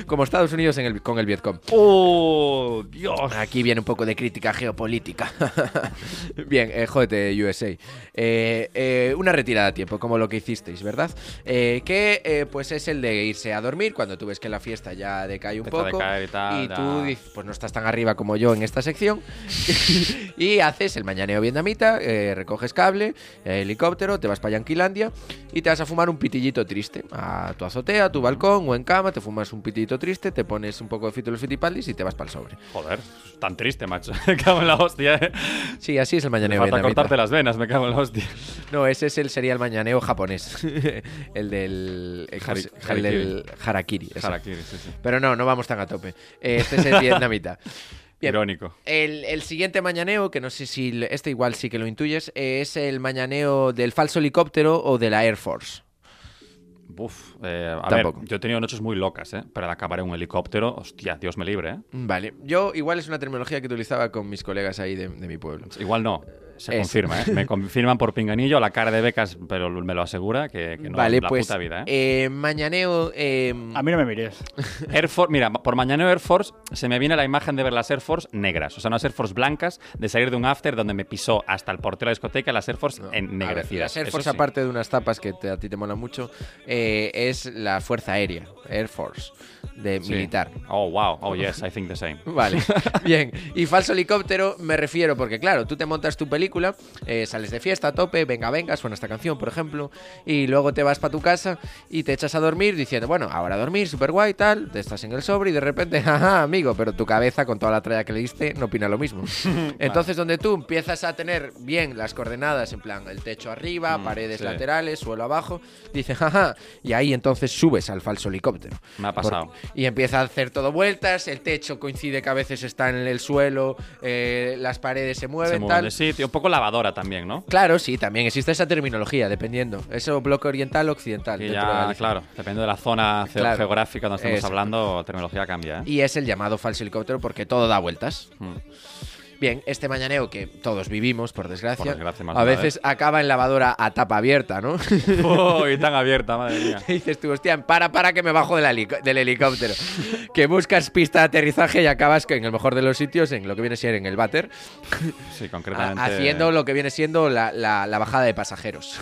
Como Estados Unidos en el- con el Vietcong. ¡Oh, Dios! Aquí viene un poco de crítica geopolítica. Bien, eh, jódete, USA. Eh, eh, una retirada a tiempo, como lo que hicisteis, ¿verdad? Eh, que pues es el de irse a dormir cuando tú ves que la fiesta ya decae un Empieza poco. y tal, tú ya. dices, pues no estás tan arriba como yo en esta sección. y haces el mañaneo vietnamita, recoges cable, helicóptero, te vas para Yanquilandia y te vas a fumar un pitillito triste. A tu azotea, a tu balcón o en cama, te fumas un pitillito triste, te pones un poco de fito los fitipaldis y te vas para el sobre. Joder, tan triste, macho. Me cago en la hostia. eh. Sí, así es el Me mañaneo falta vietnamita. cortarte las venas, me cago en la hostia. No, ese es el, sería el mañaneo japonés. el del. El, Hari- el del harakiri. Harakiri, sí, sí. Pero no, no vamos tan a tope. Este es el vietnamita. Bien. Irónico. El, el siguiente mañaneo, que no sé si este igual sí que lo intuyes, es el mañaneo del falso helicóptero o de la Air Force. Uf, eh, a Tampoco. ver, yo he tenido noches muy locas, ¿eh? Para acabar en un helicóptero, hostia, Dios me libre, ¿eh? Vale, yo igual es una terminología que utilizaba con mis colegas ahí de, de mi pueblo. Igual no, se Es. confirma, ¿eh? Me confirman por pinganillo, la cara de becas, pero me lo asegura que, que no vale, la pues puta vida, ¿eh? eh, mañaneo... eh, A mí no me mires. Air Force, mira, por mañana Air Force se me viene la imagen de ver las Air Force negras, o sea, unas Air Force blancas, de salir de un after donde me pisó hasta el portero de la discoteca las Air Force No. A ver, ennegrecidas. las Air Force, sí. aparte de unas tapas que te- a ti te molan mucho, eh, es la Fuerza Aérea, Air Force, de Sí. militar. Oh, wow, oh, yes, I think the same. Vale, bien. Y falso helicóptero me refiero porque, claro, tú te montas tu película, eh, sales de fiesta a tope, venga, venga, suena esta canción, por ejemplo, y luego te vas para tu casa y te echas a dormir diciendo, bueno, ahora a dormir, súper guay, tal, te estás en el sobre y de repente, jaja, amigo, pero tu cabeza con toda la tralla que le diste no opina lo mismo. Entonces, donde tú empiezas a tener bien las coordenadas, en plan, el techo arriba, Mm, paredes sí. laterales, suelo abajo, dices, jaja, y ahí entonces subes al falso helicóptero. Me ha pasado. Porque- y empieza a hacer todo vueltas, el techo coincide que a veces está en el suelo, eh, las paredes se mueven, Se mueven tal. de sitio, un poco lavadora también, ¿no? Claro, sí, también existe esa terminología, dependiendo. Eso bloque oriental, occidental. Y dentro de ya, claro, dependiendo de la zona Claro. geográfica donde estemos Eso. hablando, la terminología cambia, ¿eh? Y es el llamado falso helicóptero porque todo da vueltas. Mm. Bien, este mañaneo que todos vivimos, por desgracia, Por desgracia, más a veces acaba en lavadora a tapa abierta, ¿no? ¡Oh, y tan abierta, madre mía! Y dices tú, hostia, para, para que me bajo del, helicóptero. que buscas pista de aterrizaje y acabas que en el mejor de los sitios, en lo que viene a ser en el váter, Sí, concretamente. haciendo lo que viene siendo la, la- la bajada de pasajeros.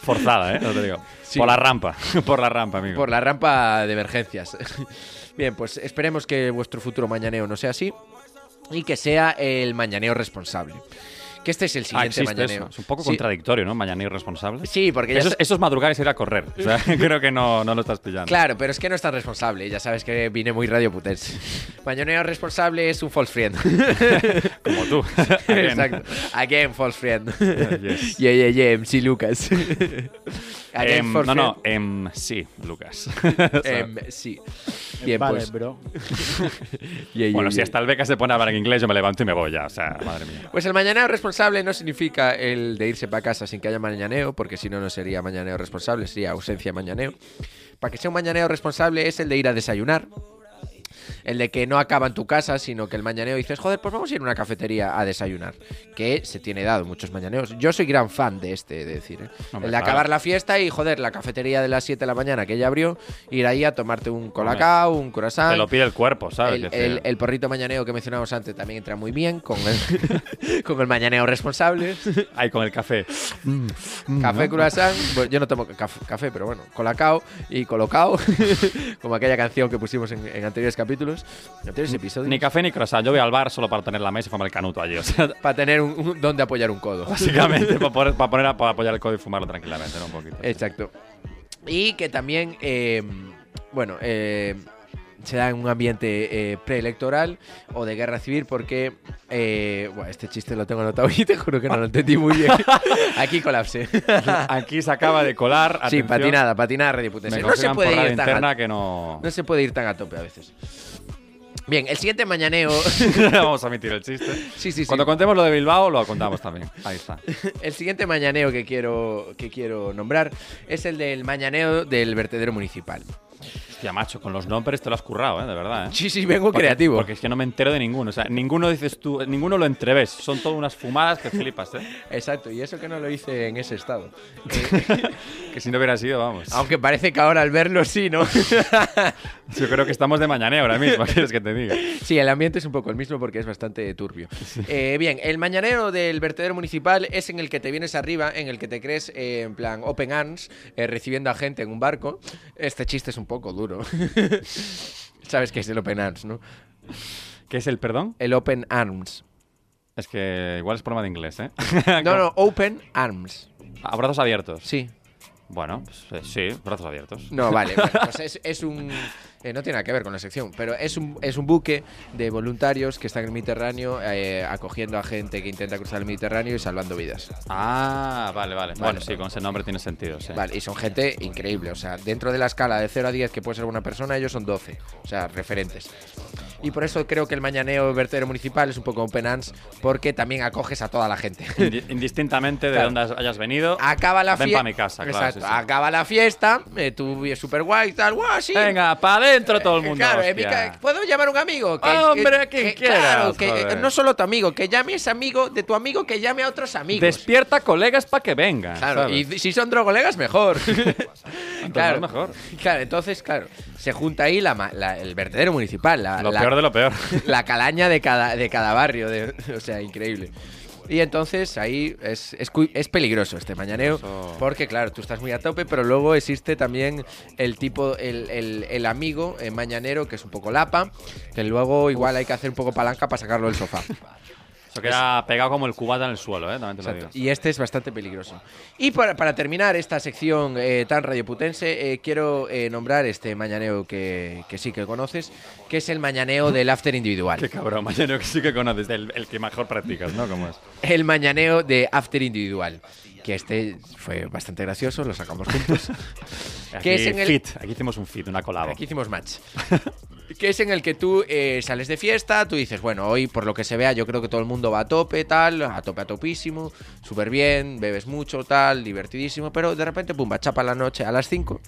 Forzada, ¿eh? No te digo. Sí. Por la rampa, por la rampa, amigo. por la rampa de emergencias. Bien, pues esperemos que vuestro futuro mañaneo no sea así y que sea el mañaneo responsable. Que este es el Ah, siguiente existe mañaneo. eso. Es un poco Sí. contradictorio, ¿no? Mañanero responsable. Sí, porque ya Eso, es- sa- eso es madrugar y salir a correr. O sea, creo que no, no lo estás pillando. Claro, pero es que no es tan responsable. Ya sabes que vine muy radioputense. Mañaneo responsable es un false friend. Como tú. Again. Exacto. Again, false friend. Yes. Yeah, yeah, yeah, MC Lucas. Again, Em, no, no, em, sí, Lucas. Em, sí. Bien, vale, pues. bro. yeah, yeah, bueno, si yeah. hasta el beca se pone a hablar en inglés, yo me levanto y me voy ya. O sea, madre mía. Pues el mañaneo responsable no significa el de irse para casa sin que haya mañaneo, porque si no, no sería mañaneo responsable, sería ausencia de mañaneo. Para que sea un mañaneo responsable es el de ir a desayunar. El de que no acaba en tu casa, sino que el mañaneo dices, joder, pues vamos a ir a una cafetería a desayunar. Que se tiene dado muchos mañaneos. Yo soy gran fan de este, de decir. ¿eh? Hombre, el de claro. acabar la fiesta y, joder, la cafetería de las 7 de la mañana que ya abrió, ir ahí a tomarte un colacao, un croissant. Te lo pide el cuerpo, ¿sabes? El, el- el porrito mañaneo que mencionamos antes también entra muy bien con el, con el mañaneo responsable. Ahí con el café. Café croissant. Bueno, yo no tomo caf- café, pero bueno, colacao y colocao. como aquella canción que pusimos en, en anteriores capítulos, en anteriores episodios. Ni café ni croissant. Yo voy al bar solo para tener la mesa y fumar el canuto allí. O sea, Para tener un, un- donde apoyar un codo. básicamente, para, poner, para, poner para apoyar el codo y fumarlo tranquilamente, ¿no? Un poquito. Exacto. Y que también, eh, bueno, eh, se da en un ambiente eh, preelectoral o de guerra civil porque, eh, bueno, este chiste lo tengo anotado y te juro que no lo entendí muy bien. Aquí colapse. Aquí se acaba de colar. sí, atención, patinada, patinada Putense. Me No se puede ir tan a, que no. no se puede ir tan a tope a veces. Bien, el siguiente mañaneo. Vamos a emitir el chiste. sí, sí, sí. Cuando contemos lo de Bilbao, lo contamos también. Ahí está. El siguiente mañaneo que quiero, que quiero nombrar es el del mañaneo del vertedero municipal. Hostia, macho, con los nombres te lo has currado, ¿eh? De verdad, ¿eh? Sí, sí, vengo Porque- creativo. Porque es que no me entero de ninguno. O sea, ninguno dices tú, ninguno lo entreves. Son todas unas fumadas que flipas, ¿eh? Exacto, y eso que no lo hice en ese estado. Que si no hubiera sido, vamos. Aunque parece que ahora al verlo sí, ¿no? Yo creo que estamos de mañaneo ahora mismo, ¿qué quieres que te diga? sí, el ambiente es un poco el mismo porque es bastante turbio. Eh, bien, el mañanero del vertedero municipal es en el que te vienes arriba, en el que te crees eh, en plan open arms, eh, recibiendo a gente en un barco. Este chiste es un poco duro. Sabes que es el open arms, ¿no? ¿Qué es el perdón? El open arms. Es que igual es problema de inglés, ¿eh? No, no, open arms. A brazos abiertos. Sí. Bueno, pues, eh, sí, brazos abiertos. No, vale. bueno, pues es, es un. Eh, no tiene nada que ver con la sección, pero es un, es un buque de voluntarios que están en el Mediterráneo eh, acogiendo a gente que intenta cruzar el Mediterráneo y salvando vidas. Ah, vale, vale. Bueno, Vale. sí, con ese nombre tiene sentido, sí. Vale, y son gente increíble. O sea, dentro de la escala de 0 a 10 que puede ser una persona, ellos son 12. O sea, referentes. Y por eso creo que el mañaneo vertedero municipal es un poco open hands, porque también acoges a toda la gente. Indi- Indistintamente de Claro. dónde hayas venido. Acaba la Ven fiesta. pa' mi casa, claro, Exacto. sí, sí. Acaba la fiesta, eh, tú súper guay, tal, guau, sí. Venga, para adentro todo el mundo. Claro, hostia. ca- ¿puedo llamar a un amigo? Que, Hombre, que- quien que- quieras, Claro, que eh, no solo tu amigo, que llame a ese amigo de tu amigo que llame a otros amigos. Despierta colegas para que vengan. Claro, ¿sabes? y si son drogolegas, mejor. claro, mejor. Claro, entonces, claro, se junta ahí la, la- el vertedero municipal, la, Lo peor de lo peor. la calaña de cada, de cada barrio, de- o sea, increíble. Y entonces ahí es, es, es peligroso este mañaneo, Eso. porque claro, tú estás muy a tope, pero luego existe también el tipo, el, el- el amigo mañanero, que es un poco lapa, que luego igual hay que hacer un poco palanca para sacarlo del sofá. Eso queda pegado como el cubata en el suelo, ¿eh? También te lo digo. Y este es bastante peligroso. Y para, para terminar esta sección eh, tan radioputense, eh, quiero eh, nombrar este mañaneo que, que sí que conoces, que es el mañaneo del after individual. Qué cabrón, mañana que sí que conoces, el, el que mejor practicas, ¿no? ¿Cómo es? El mañaneo de after individual. Que este fue bastante gracioso, lo sacamos juntos. Aquí, es en el- fit. Aquí hicimos un fit, una colabo. Aquí hicimos match. que es en el que tú eh, sales de fiesta, tú dices, bueno, hoy por lo que se vea yo creo que todo el mundo va a tope, tal, a tope a topísimo, súper bien, bebes mucho, tal, divertidísimo, pero de repente, pumba, chapa la noche a las 5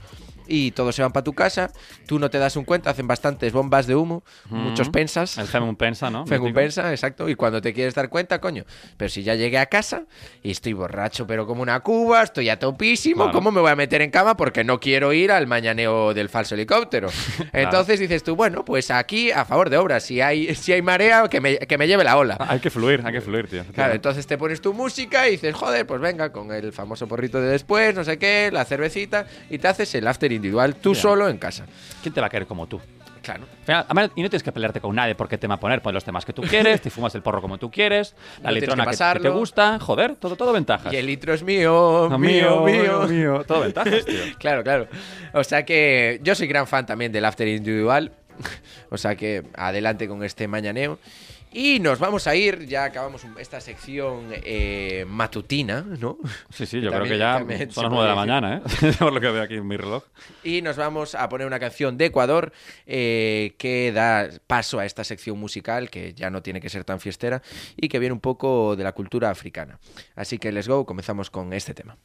y todos se van para tu casa, tú no te das un cuenta, hacen bastantes bombas de humo, muchos pensas. El Femum Pensa, ¿no? Mítico. pensa, exacto. Y cuando te quieres dar cuenta, coño. Pero si ya llegué a casa y estoy borracho, pero como una cuba, estoy a topísimo, Claro. ¿cómo me voy a meter en cama? Porque no quiero ir al mañaneo del falso helicóptero. Entonces dices tú, bueno, pues aquí a favor de obras. Si hay, si hay marea, que me, que me lleve la ola. Hay que fluir, hay que fluir, tío. Claro, entonces te pones tu música y dices, joder, pues venga, con el famoso porrito de después, no sé qué, la cervecita, y te haces el after individual tú solo en casa. ¿Quién te va a querer como tú? Claro. Además, y no tienes que pelearte con nadie por qué tema poner. Pones los temas que tú quieres, te fumas el porro como tú quieres, la No litrona que que, que te gusta. Joder, todo, todo ventajas. Y el litro es mío, mío, mío. mío. Todo ventajas, tío. Claro, claro. O sea que yo soy gran fan también del after individual. O sea que adelante con este mañaneo. Y nos vamos a ir, ya acabamos esta sección eh, matutina, ¿no? Sí, sí, yo creo que ya son las nueve de la mañana, ¿eh? Por lo que veo aquí en mi reloj. Y nos vamos a poner una canción de Ecuador eh, que da paso a esta sección musical que ya no tiene que ser tan fiestera y que viene un poco de la cultura africana. Así que let's go, comenzamos con este tema.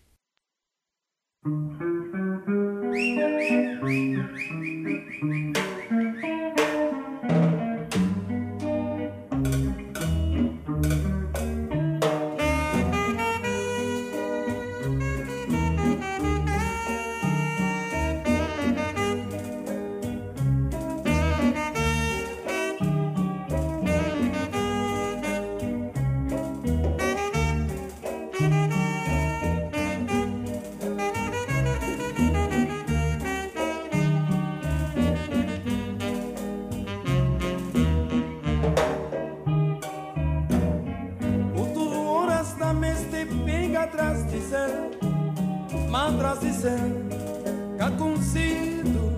Mas atrás de ser Caconcido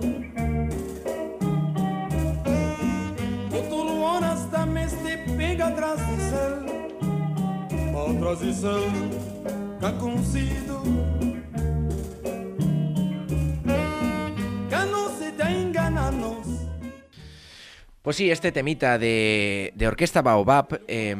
Outro horas da meste pega atrás de ser Mas atrás de ser Caconcido Que não se te engananos Pues sí, este temita de, de Orquesta Baobab, eh,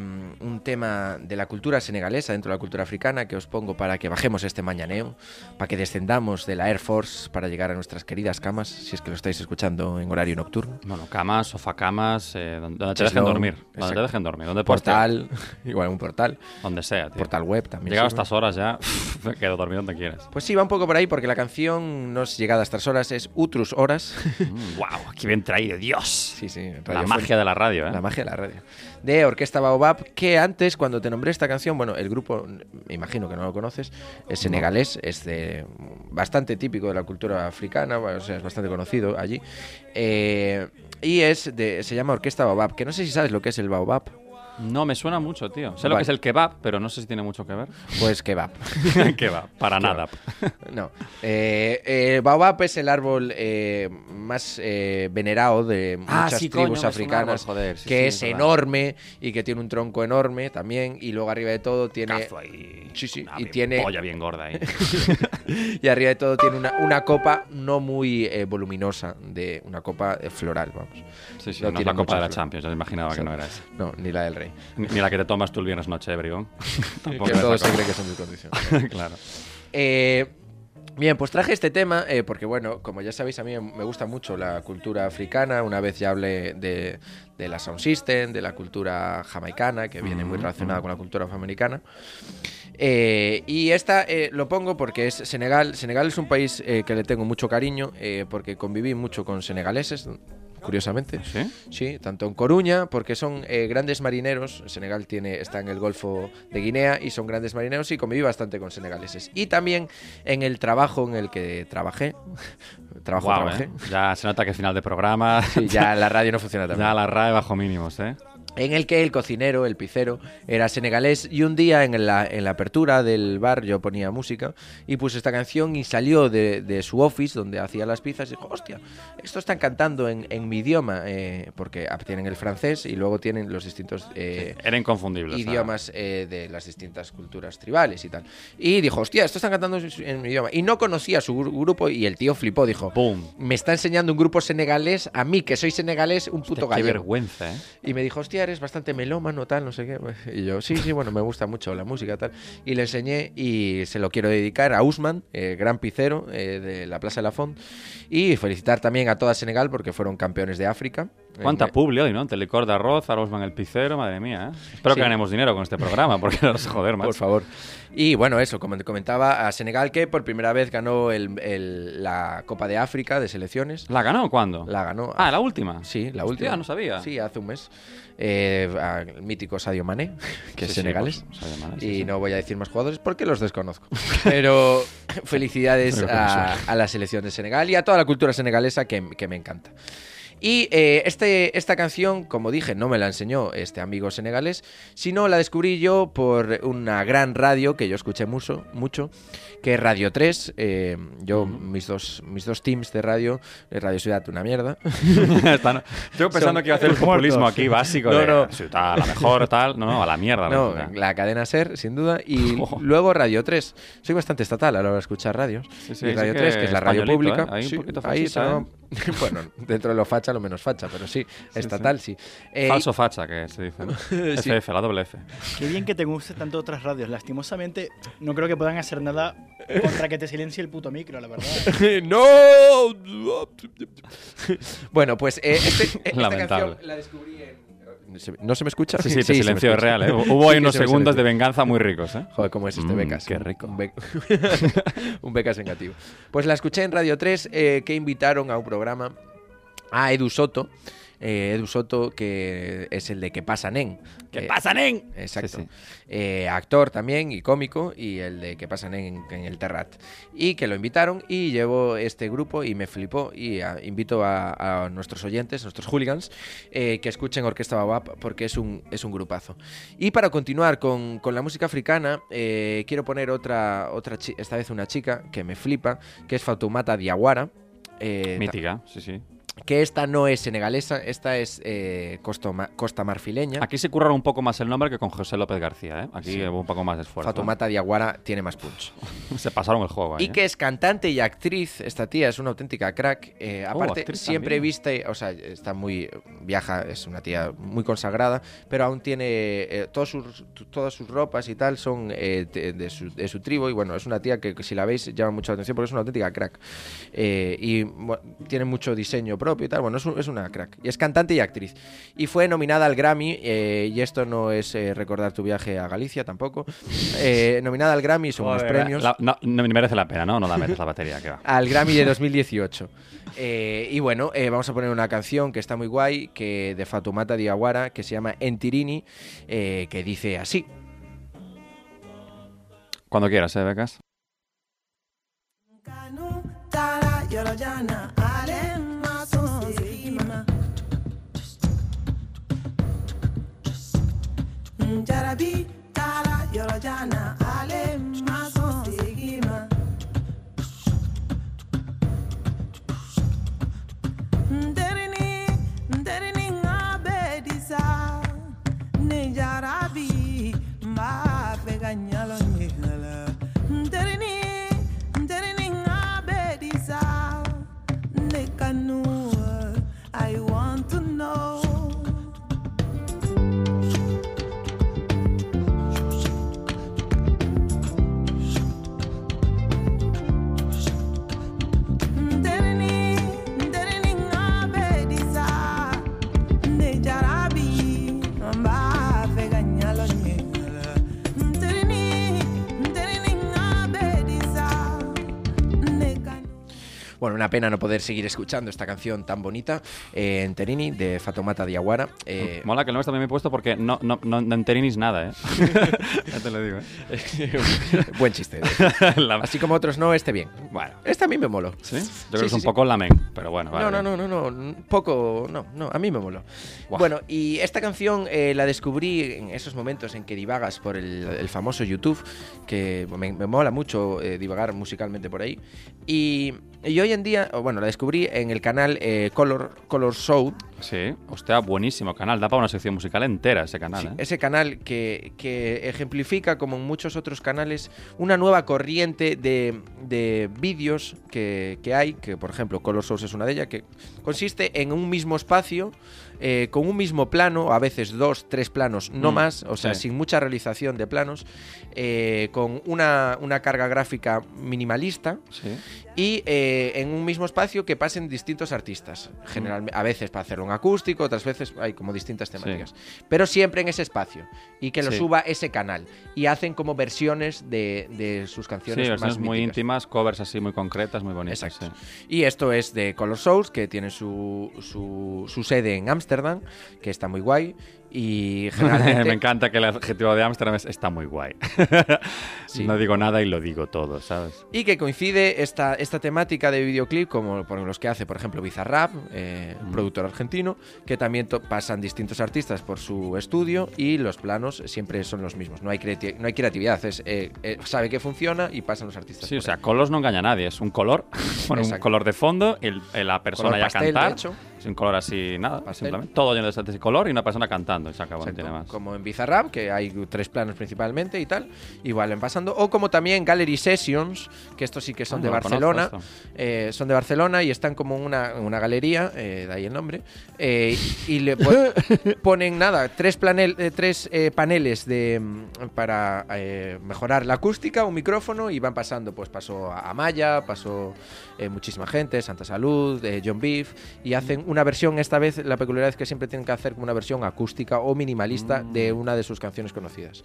un tema de la cultura senegalesa dentro de la cultura africana que os pongo para que bajemos este mañaneo, para que descendamos de la Air Force para llegar a nuestras queridas camas, si es que lo estáis escuchando en horario nocturno. Bueno, camas, sofacamas, eh, donde, donde te dejen dormir. Donde te dejen dormir. Donde Portal, igual un portal, Donde sea, tío. portal web también. Llegado a estas horas ya, me quedo dormido donde quieras. Pues sí, va un poco por ahí porque la canción no es llegada a estas horas, es Utrus Horas. wow, qué bien traído, Dios. sí, sí, La magia de la radio, ¿eh? La magia de la radio. De Orquesta Baobab, que antes, cuando te nombré esta canción, bueno, el grupo, me imagino que no lo conoces, es senegalés, es de bastante típico de la cultura africana, o sea, es bastante conocido allí. Eh, y es de, se llama Orquesta Baobab, que no sé si sabes lo que es el Baobab. No, me suena mucho, tío. Sé lo que es el kebab, pero no sé si tiene mucho que ver. Pues kebab. kebab, para nada. No. Eh, eh, Baobab es el árbol eh, más venerado de Ah, muchas sí, tribus africanas, árbol, joder, sí, que sí, es, verdad. enorme y que tiene un tronco enorme también, y luego arriba de todo tiene... Ahí. Sí, sí, Una y tiene- polla bien gorda ahí. y arriba de todo tiene una, una copa no muy voluminosa, de una copa floral, vamos. Sí, sí, No no, es la Copa de la flor. Champions. Yo imaginaba que no era esa. No, ni la del rey. Ni, ni la que te tomas tú el viernes noche, Brigón. Tampoco que la se creen que son condición. claro. Eh, bien, pues traje este tema eh, porque, bueno, como ya sabéis, a mí me gusta mucho la cultura africana. Una vez ya hablé de, de la Sound System, de la cultura jamaicana, que viene muy Ujú, relacionada ujú. con la cultura afroamericana. Eh, y esta eh, lo pongo porque es Senegal. Senegal es un país eh, que le tengo mucho cariño eh, porque conviví mucho con senegaleses, curiosamente. ¿Sí? Sí, tanto en Coruña, porque son eh, grandes marineros. Senegal tiene, está en el Golfo de Guinea y son grandes marineros y conviví bastante con senegaleses. Y también en el trabajo en el que trabajé. trabajo, Guau, trabajé. ¿eh? Ya se nota que final de programa. Sí, ya la radio no funciona tan ya la RAE bajo mínimos, ¿eh? En el que el cocinero, el picero, era senegalés y un día en la, en la apertura del bar yo ponía música y puse esta canción y salió de, de su office donde hacía las pizzas y dijo, hostia, esto están cantando en, en mi idioma, eh, porque tienen el francés y luego tienen los distintos eh, Era inconfundible. idiomas eh, de las distintas culturas tribales y tal. Y dijo, hostia, esto están cantando en mi idioma. Y no conocía su gru- grupo y el tío flipó, dijo, ¡Pum! me está enseñando un grupo senegalés a mí, que soy senegalés, un puto Qué gallego. vergüenza, ¿eh? Y me dijo, hostia, eres bastante melómano, tal, no sé qué. Y yo, sí, sí, bueno, me gusta mucho la música, tal. Y le enseñé y se lo quiero dedicar a Usman, eh, gran picero eh, de la Plaza de la Font. Y felicitar también a toda Senegal porque fueron campeones de África. ¿Cuánta Eh, publi hoy, no? Telecor de arroz, Arosman el pizzero, madre mía, ¿eh? Espero Sí. que ganemos dinero con este programa, porque no se joder más. Por favor. Y bueno, eso, como te comentaba, a Senegal que por primera vez ganó el- el- la Copa de África de selecciones. ¿La ganó cuándo? La ganó. Ah, la última. Sí, la Hostia, última. no sabía. Sí, hace un mes. Eh, al mítico Sadio Mané, que es Sí, sí, senegalés. pues, Sadio Mané, sí, y sí. no voy a decir más jugadores porque los desconozco. Pero felicidades Pero a, a la selección de Senegal y a toda la cultura senegalesa que, que me encanta. Y eh, este, esta canción, como dije, no me la enseñó este amigo senegalés, sino la descubrí yo por una gran radio que yo escuché mucho, mucho que es Radio 3. Eh, yo, mis, dos, mis dos teams de radio, de Radio Ciudad, una mierda. Están- yo pensando Son- que iba a hacer el populismo muertos. aquí básico. No, de, no. sí, tal, la mejor, tal. No, no, a la mierda. No, la- la cadena Ser, sin duda. Y Oh. luego Radio 3. Soy bastante estatal a la hora de escuchar radios. Sí, sí, y sí Radio que 3, que es la radio pública. ¿eh? Ahí un ahí va- bueno, dentro de lo facha, lo menos facha, pero sí, estatal sí. Eh, Falso facha, que se dice. ¿no? Sí. FF, la doble F. Qué bien que te guste tanto otras radios. Lastimosamente, no creo que puedan hacer nada contra que te silencie el puto micro, la verdad. ¡No! bueno, pues eh, este- esta Lamentable. canción la descubrí en... ¿Se- ¿No se me escucha? Sí, sí, te me silencio es real, ¿eh? Hubo ahí Sí unos se segundos de venganza muy ricos, ¿eh? Joder, ¿cómo es este Mm, becas? qué rico. Un, be- un becas vengativo. Pues la escuché en Radio 3 eh, que invitaron a un programa a Edu Soto. eh, Edu Soto, que es el de Que pasa Nen. ¿Qué Eh, pasa, nen? Exacto. Sí, sí. Eh, actor también y cómico, y el de Que pasa Nen en, en el Terrat. Y que lo invitaron y llevo este grupo y me flipó. Y ah, invito a, a nuestros oyentes, nuestros hooligans, eh, que escuchen Orquesta Babap porque es un, es un grupazo. Y para continuar con, con la música africana, eh, quiero poner otra, otra chi- esta vez una chica que me flipa, que es Fatoumata Diawara. eh, Mítica, sí, sí. Que esta no es senegalesa, esta es eh, costa marfileña. Aquí se curraron un poco más el nombre que con José López García, ¿eh? Aquí Sí. hubo un poco más de esfuerzo. Fatoumata Diawara tiene más punch. Se pasaron el juego ahí, Y ¿eh? que es cantante y actriz, esta tía es una auténtica crack. eh, aparte, Oh, actriz siempre viste, o sea, está muy. viaja, es una tía muy consagrada, pero aún tiene. eh, todos sus, todas sus ropas y tal son de, de su, de su tribu. Y bueno, es una tía que, que si la veis llama mucho la atención porque es una auténtica crack. Y bueno, tiene mucho diseño propio y tal. Bueno, es, un- es una crack. Y es cantante y actriz. Y fue nominada al Grammy, eh, y esto no es eh, recordar tu viaje a Galicia tampoco. eh, nominada al Grammy, son unos premios la- no, no merece la pena, ¿no? No la metes la batería, que va. al Grammy de 2018. Eh, y bueno, eh, vamos a poner una canción que está muy guay, que de Fatoumata Diawara, que se llama Entirini, eh, que dice así. Cuando quieras, ¿eh, Becas? Njarabi, Tala, Yorojana, Ale, Mas. Una pena no poder seguir escuchando esta canción tan bonita eh, en Terini de Fatomata Diaguara. Eh, Mola que el nombre también me he puesto porque no, no, no, no enterinis nada, ¿eh? ya te lo digo, ¿eh? buen chiste. Así como otros no, este bien. Bueno, Este a mí me moló. ¿sí? Yo creo que es sí, un poco lamen, pero bueno, vale. No, no, no, no, no, poco, no, no, a mí me moló. Bueno, y esta canción eh, la descubrí en esos momentos en que divagas por el, el famoso YouTube, que me, me mola mucho eh, divagar musicalmente por ahí. Y, y hoy en día, bueno, la descubrí en el canal eh, Color, Color Show, Sí, hostia, buenísimo canal. Da para una sección musical entera ese canal, Sí, ¿eh? ese canal que, que ejemplifica, como en muchos otros canales, una nueva corriente de, de vídeos que, que hay, que por ejemplo Color Source es una de ellas, que consiste en un mismo espacio, eh, con un mismo plano, a veces dos, tres planos, no Mm, más, o sea, sí. sin mucha realización de planos, eh, con una, una carga gráfica minimalista Sí. Y eh, en un mismo espacio que pasen distintos artistas. Generalmente, a veces para hacerlo en acústico, otras veces hay como distintas temáticas. Pero siempre en ese espacio. Y que lo Sí. suba ese canal. Y hacen como versiones de, de sus Sí, canciones versiones más muy míticas. íntimas, covers así muy concretas, muy bonitas. Exacto. sí. Y esto es de Color Souls, que tiene su, su, su sede en Ámsterdam, que está muy guay. Y generalmente. Me encanta que el adjetivo de Ámsterdam es- está muy guay. Sí. No digo nada y lo digo todo, ¿sabes? Y que coincide esta, esta temática de videoclip, como por los que hace, por ejemplo, Bizarrap, eh, un Mm. productor argentino, que también pasan distintos artistas por su estudio y los planos siempre son los mismos. No hay, creati- no hay creatividad, es, eh, eh, sabe que funciona y pasan los artistas. Sí, o por sea, ahí. colors no engaña a nadie, es un color, bueno, un color de fondo, y el- la persona Color ya pastel, de cantar, hecho. Un color así, nada, Pastel. simplemente, todo lleno de ese color y una persona cantando y se acabó, no tiene más. Como en Bizarrap, que hay tres planos principalmente y tal, igual en pasando. O como también Gallery Sessions, que estos sí que son Ah, de Barcelona. eh, son de Barcelona y están como en una, una galería, eh, de ahí el nombre, eh, y le pon- ponen nada, tres, planel, eh, tres eh, paneles de, mm, para eh, mejorar la acústica, un micrófono y van pasando, pues pasó a Amaya, pasó eh, muchísima gente, Santa Salud, eh, John Beef, y hacen una versión, esta vez la peculiaridad es que siempre tienen que hacer como una versión acústica o minimalista de Mm. una de sus canciones conocidas.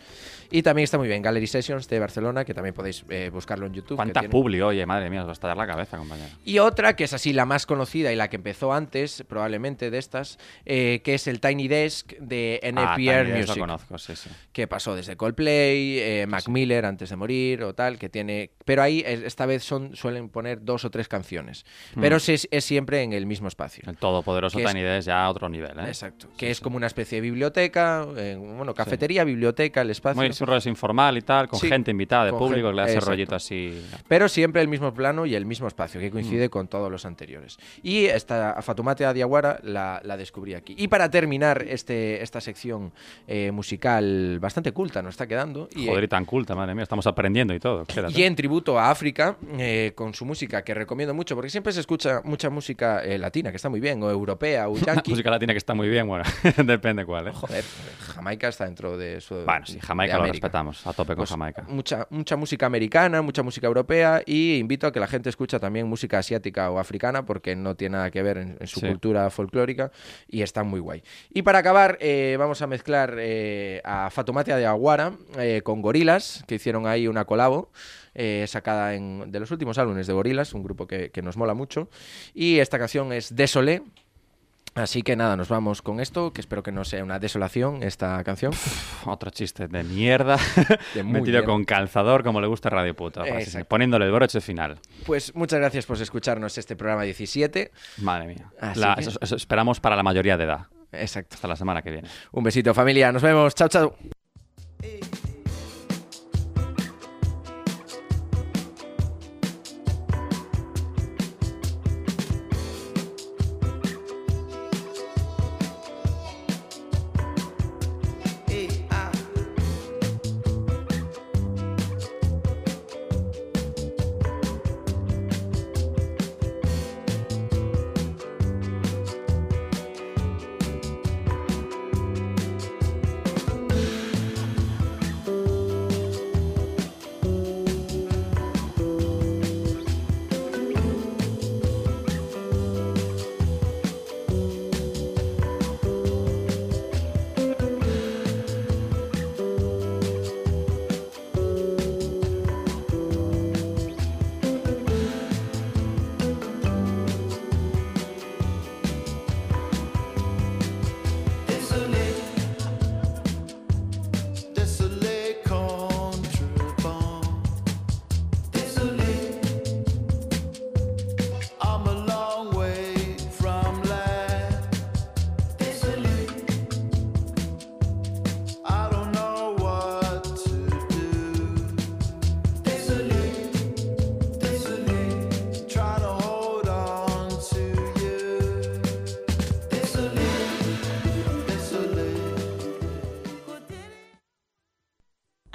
Y también está muy bien, Gallery Sessions de Barcelona, que también podéis eh, buscarlo en YouTube. ¿Cuánta tiene- publi, oye, madre mía, os va a estallar la cabeza, compañero. y otra, que es así la más conocida y la que empezó antes, probablemente de estas, eh, que es el Tiny Desk de Ah, NPR también Music. Lo conozco, sí, sí. Que pasó desde Coldplay, eh, Mac Miller antes de morir o tal, que tiene. Pero ahí esta vez son, suelen poner dos o tres canciones. Pero sí es, es siempre en el mismo espacio. El todopoderoso es- Tiny ya a otro nivel, ¿eh? Exacto. Que es como una especie de biblioteca, eh, bueno, cafetería, biblioteca, el espacio. Muy rollo informal y tal, con gente invitada de público, que le exacto. rollito así. Pero siempre el mismo plano y el mismo espacio, que coincide Mm. con todos los anteriores. Y esta Fatumate Adiaguara la, la descubrí aquí. Y para terminar este, esta sección eh, musical bastante culta, nos está quedando. Y, Joder, eh, y tan culta, madre mía, estamos aprendiendo y todo. Quédate. y en tributo a África, eh, con su música, que recomiendo mucho, porque siempre se escucha mucha música eh, latina, que está muy bien, o europea, o yankee. Música latina que está muy bien, bueno, depende cuál, ¿eh? Joder, Jamaica está dentro de su. Bueno, sí, Jamaica lo respetamos, a tope con Pues, Jamaica. Mucha, mucha música americana, mucha música europea y invito a que la gente escuche también música asiática o africana porque no tiene nada que ver en, en su Sí. cultura folclórica y está muy guay. Y para acabar eh, vamos a mezclar eh, a Fatomate de Aguara eh, con Gorilas, que hicieron ahí una colabo. Eh, sacada en, de los últimos álbumes de Gorilas, un grupo que, que nos mola mucho. Y esta canción es Desolé. Así que nada, nos vamos con esto, que espero que no sea una desolación esta canción. Otro chiste de mierda, De metido mierda. con calzador como le gusta a Radio Puta, así, poniéndole el broche final. Pues muchas gracias por escucharnos este programa 17. Madre mía. Así La- que- eso- eso esperamos para la mayoría de edad. Exacto. Hasta la semana que viene. Un besito familia, nos vemos. Chao, chao. Eh,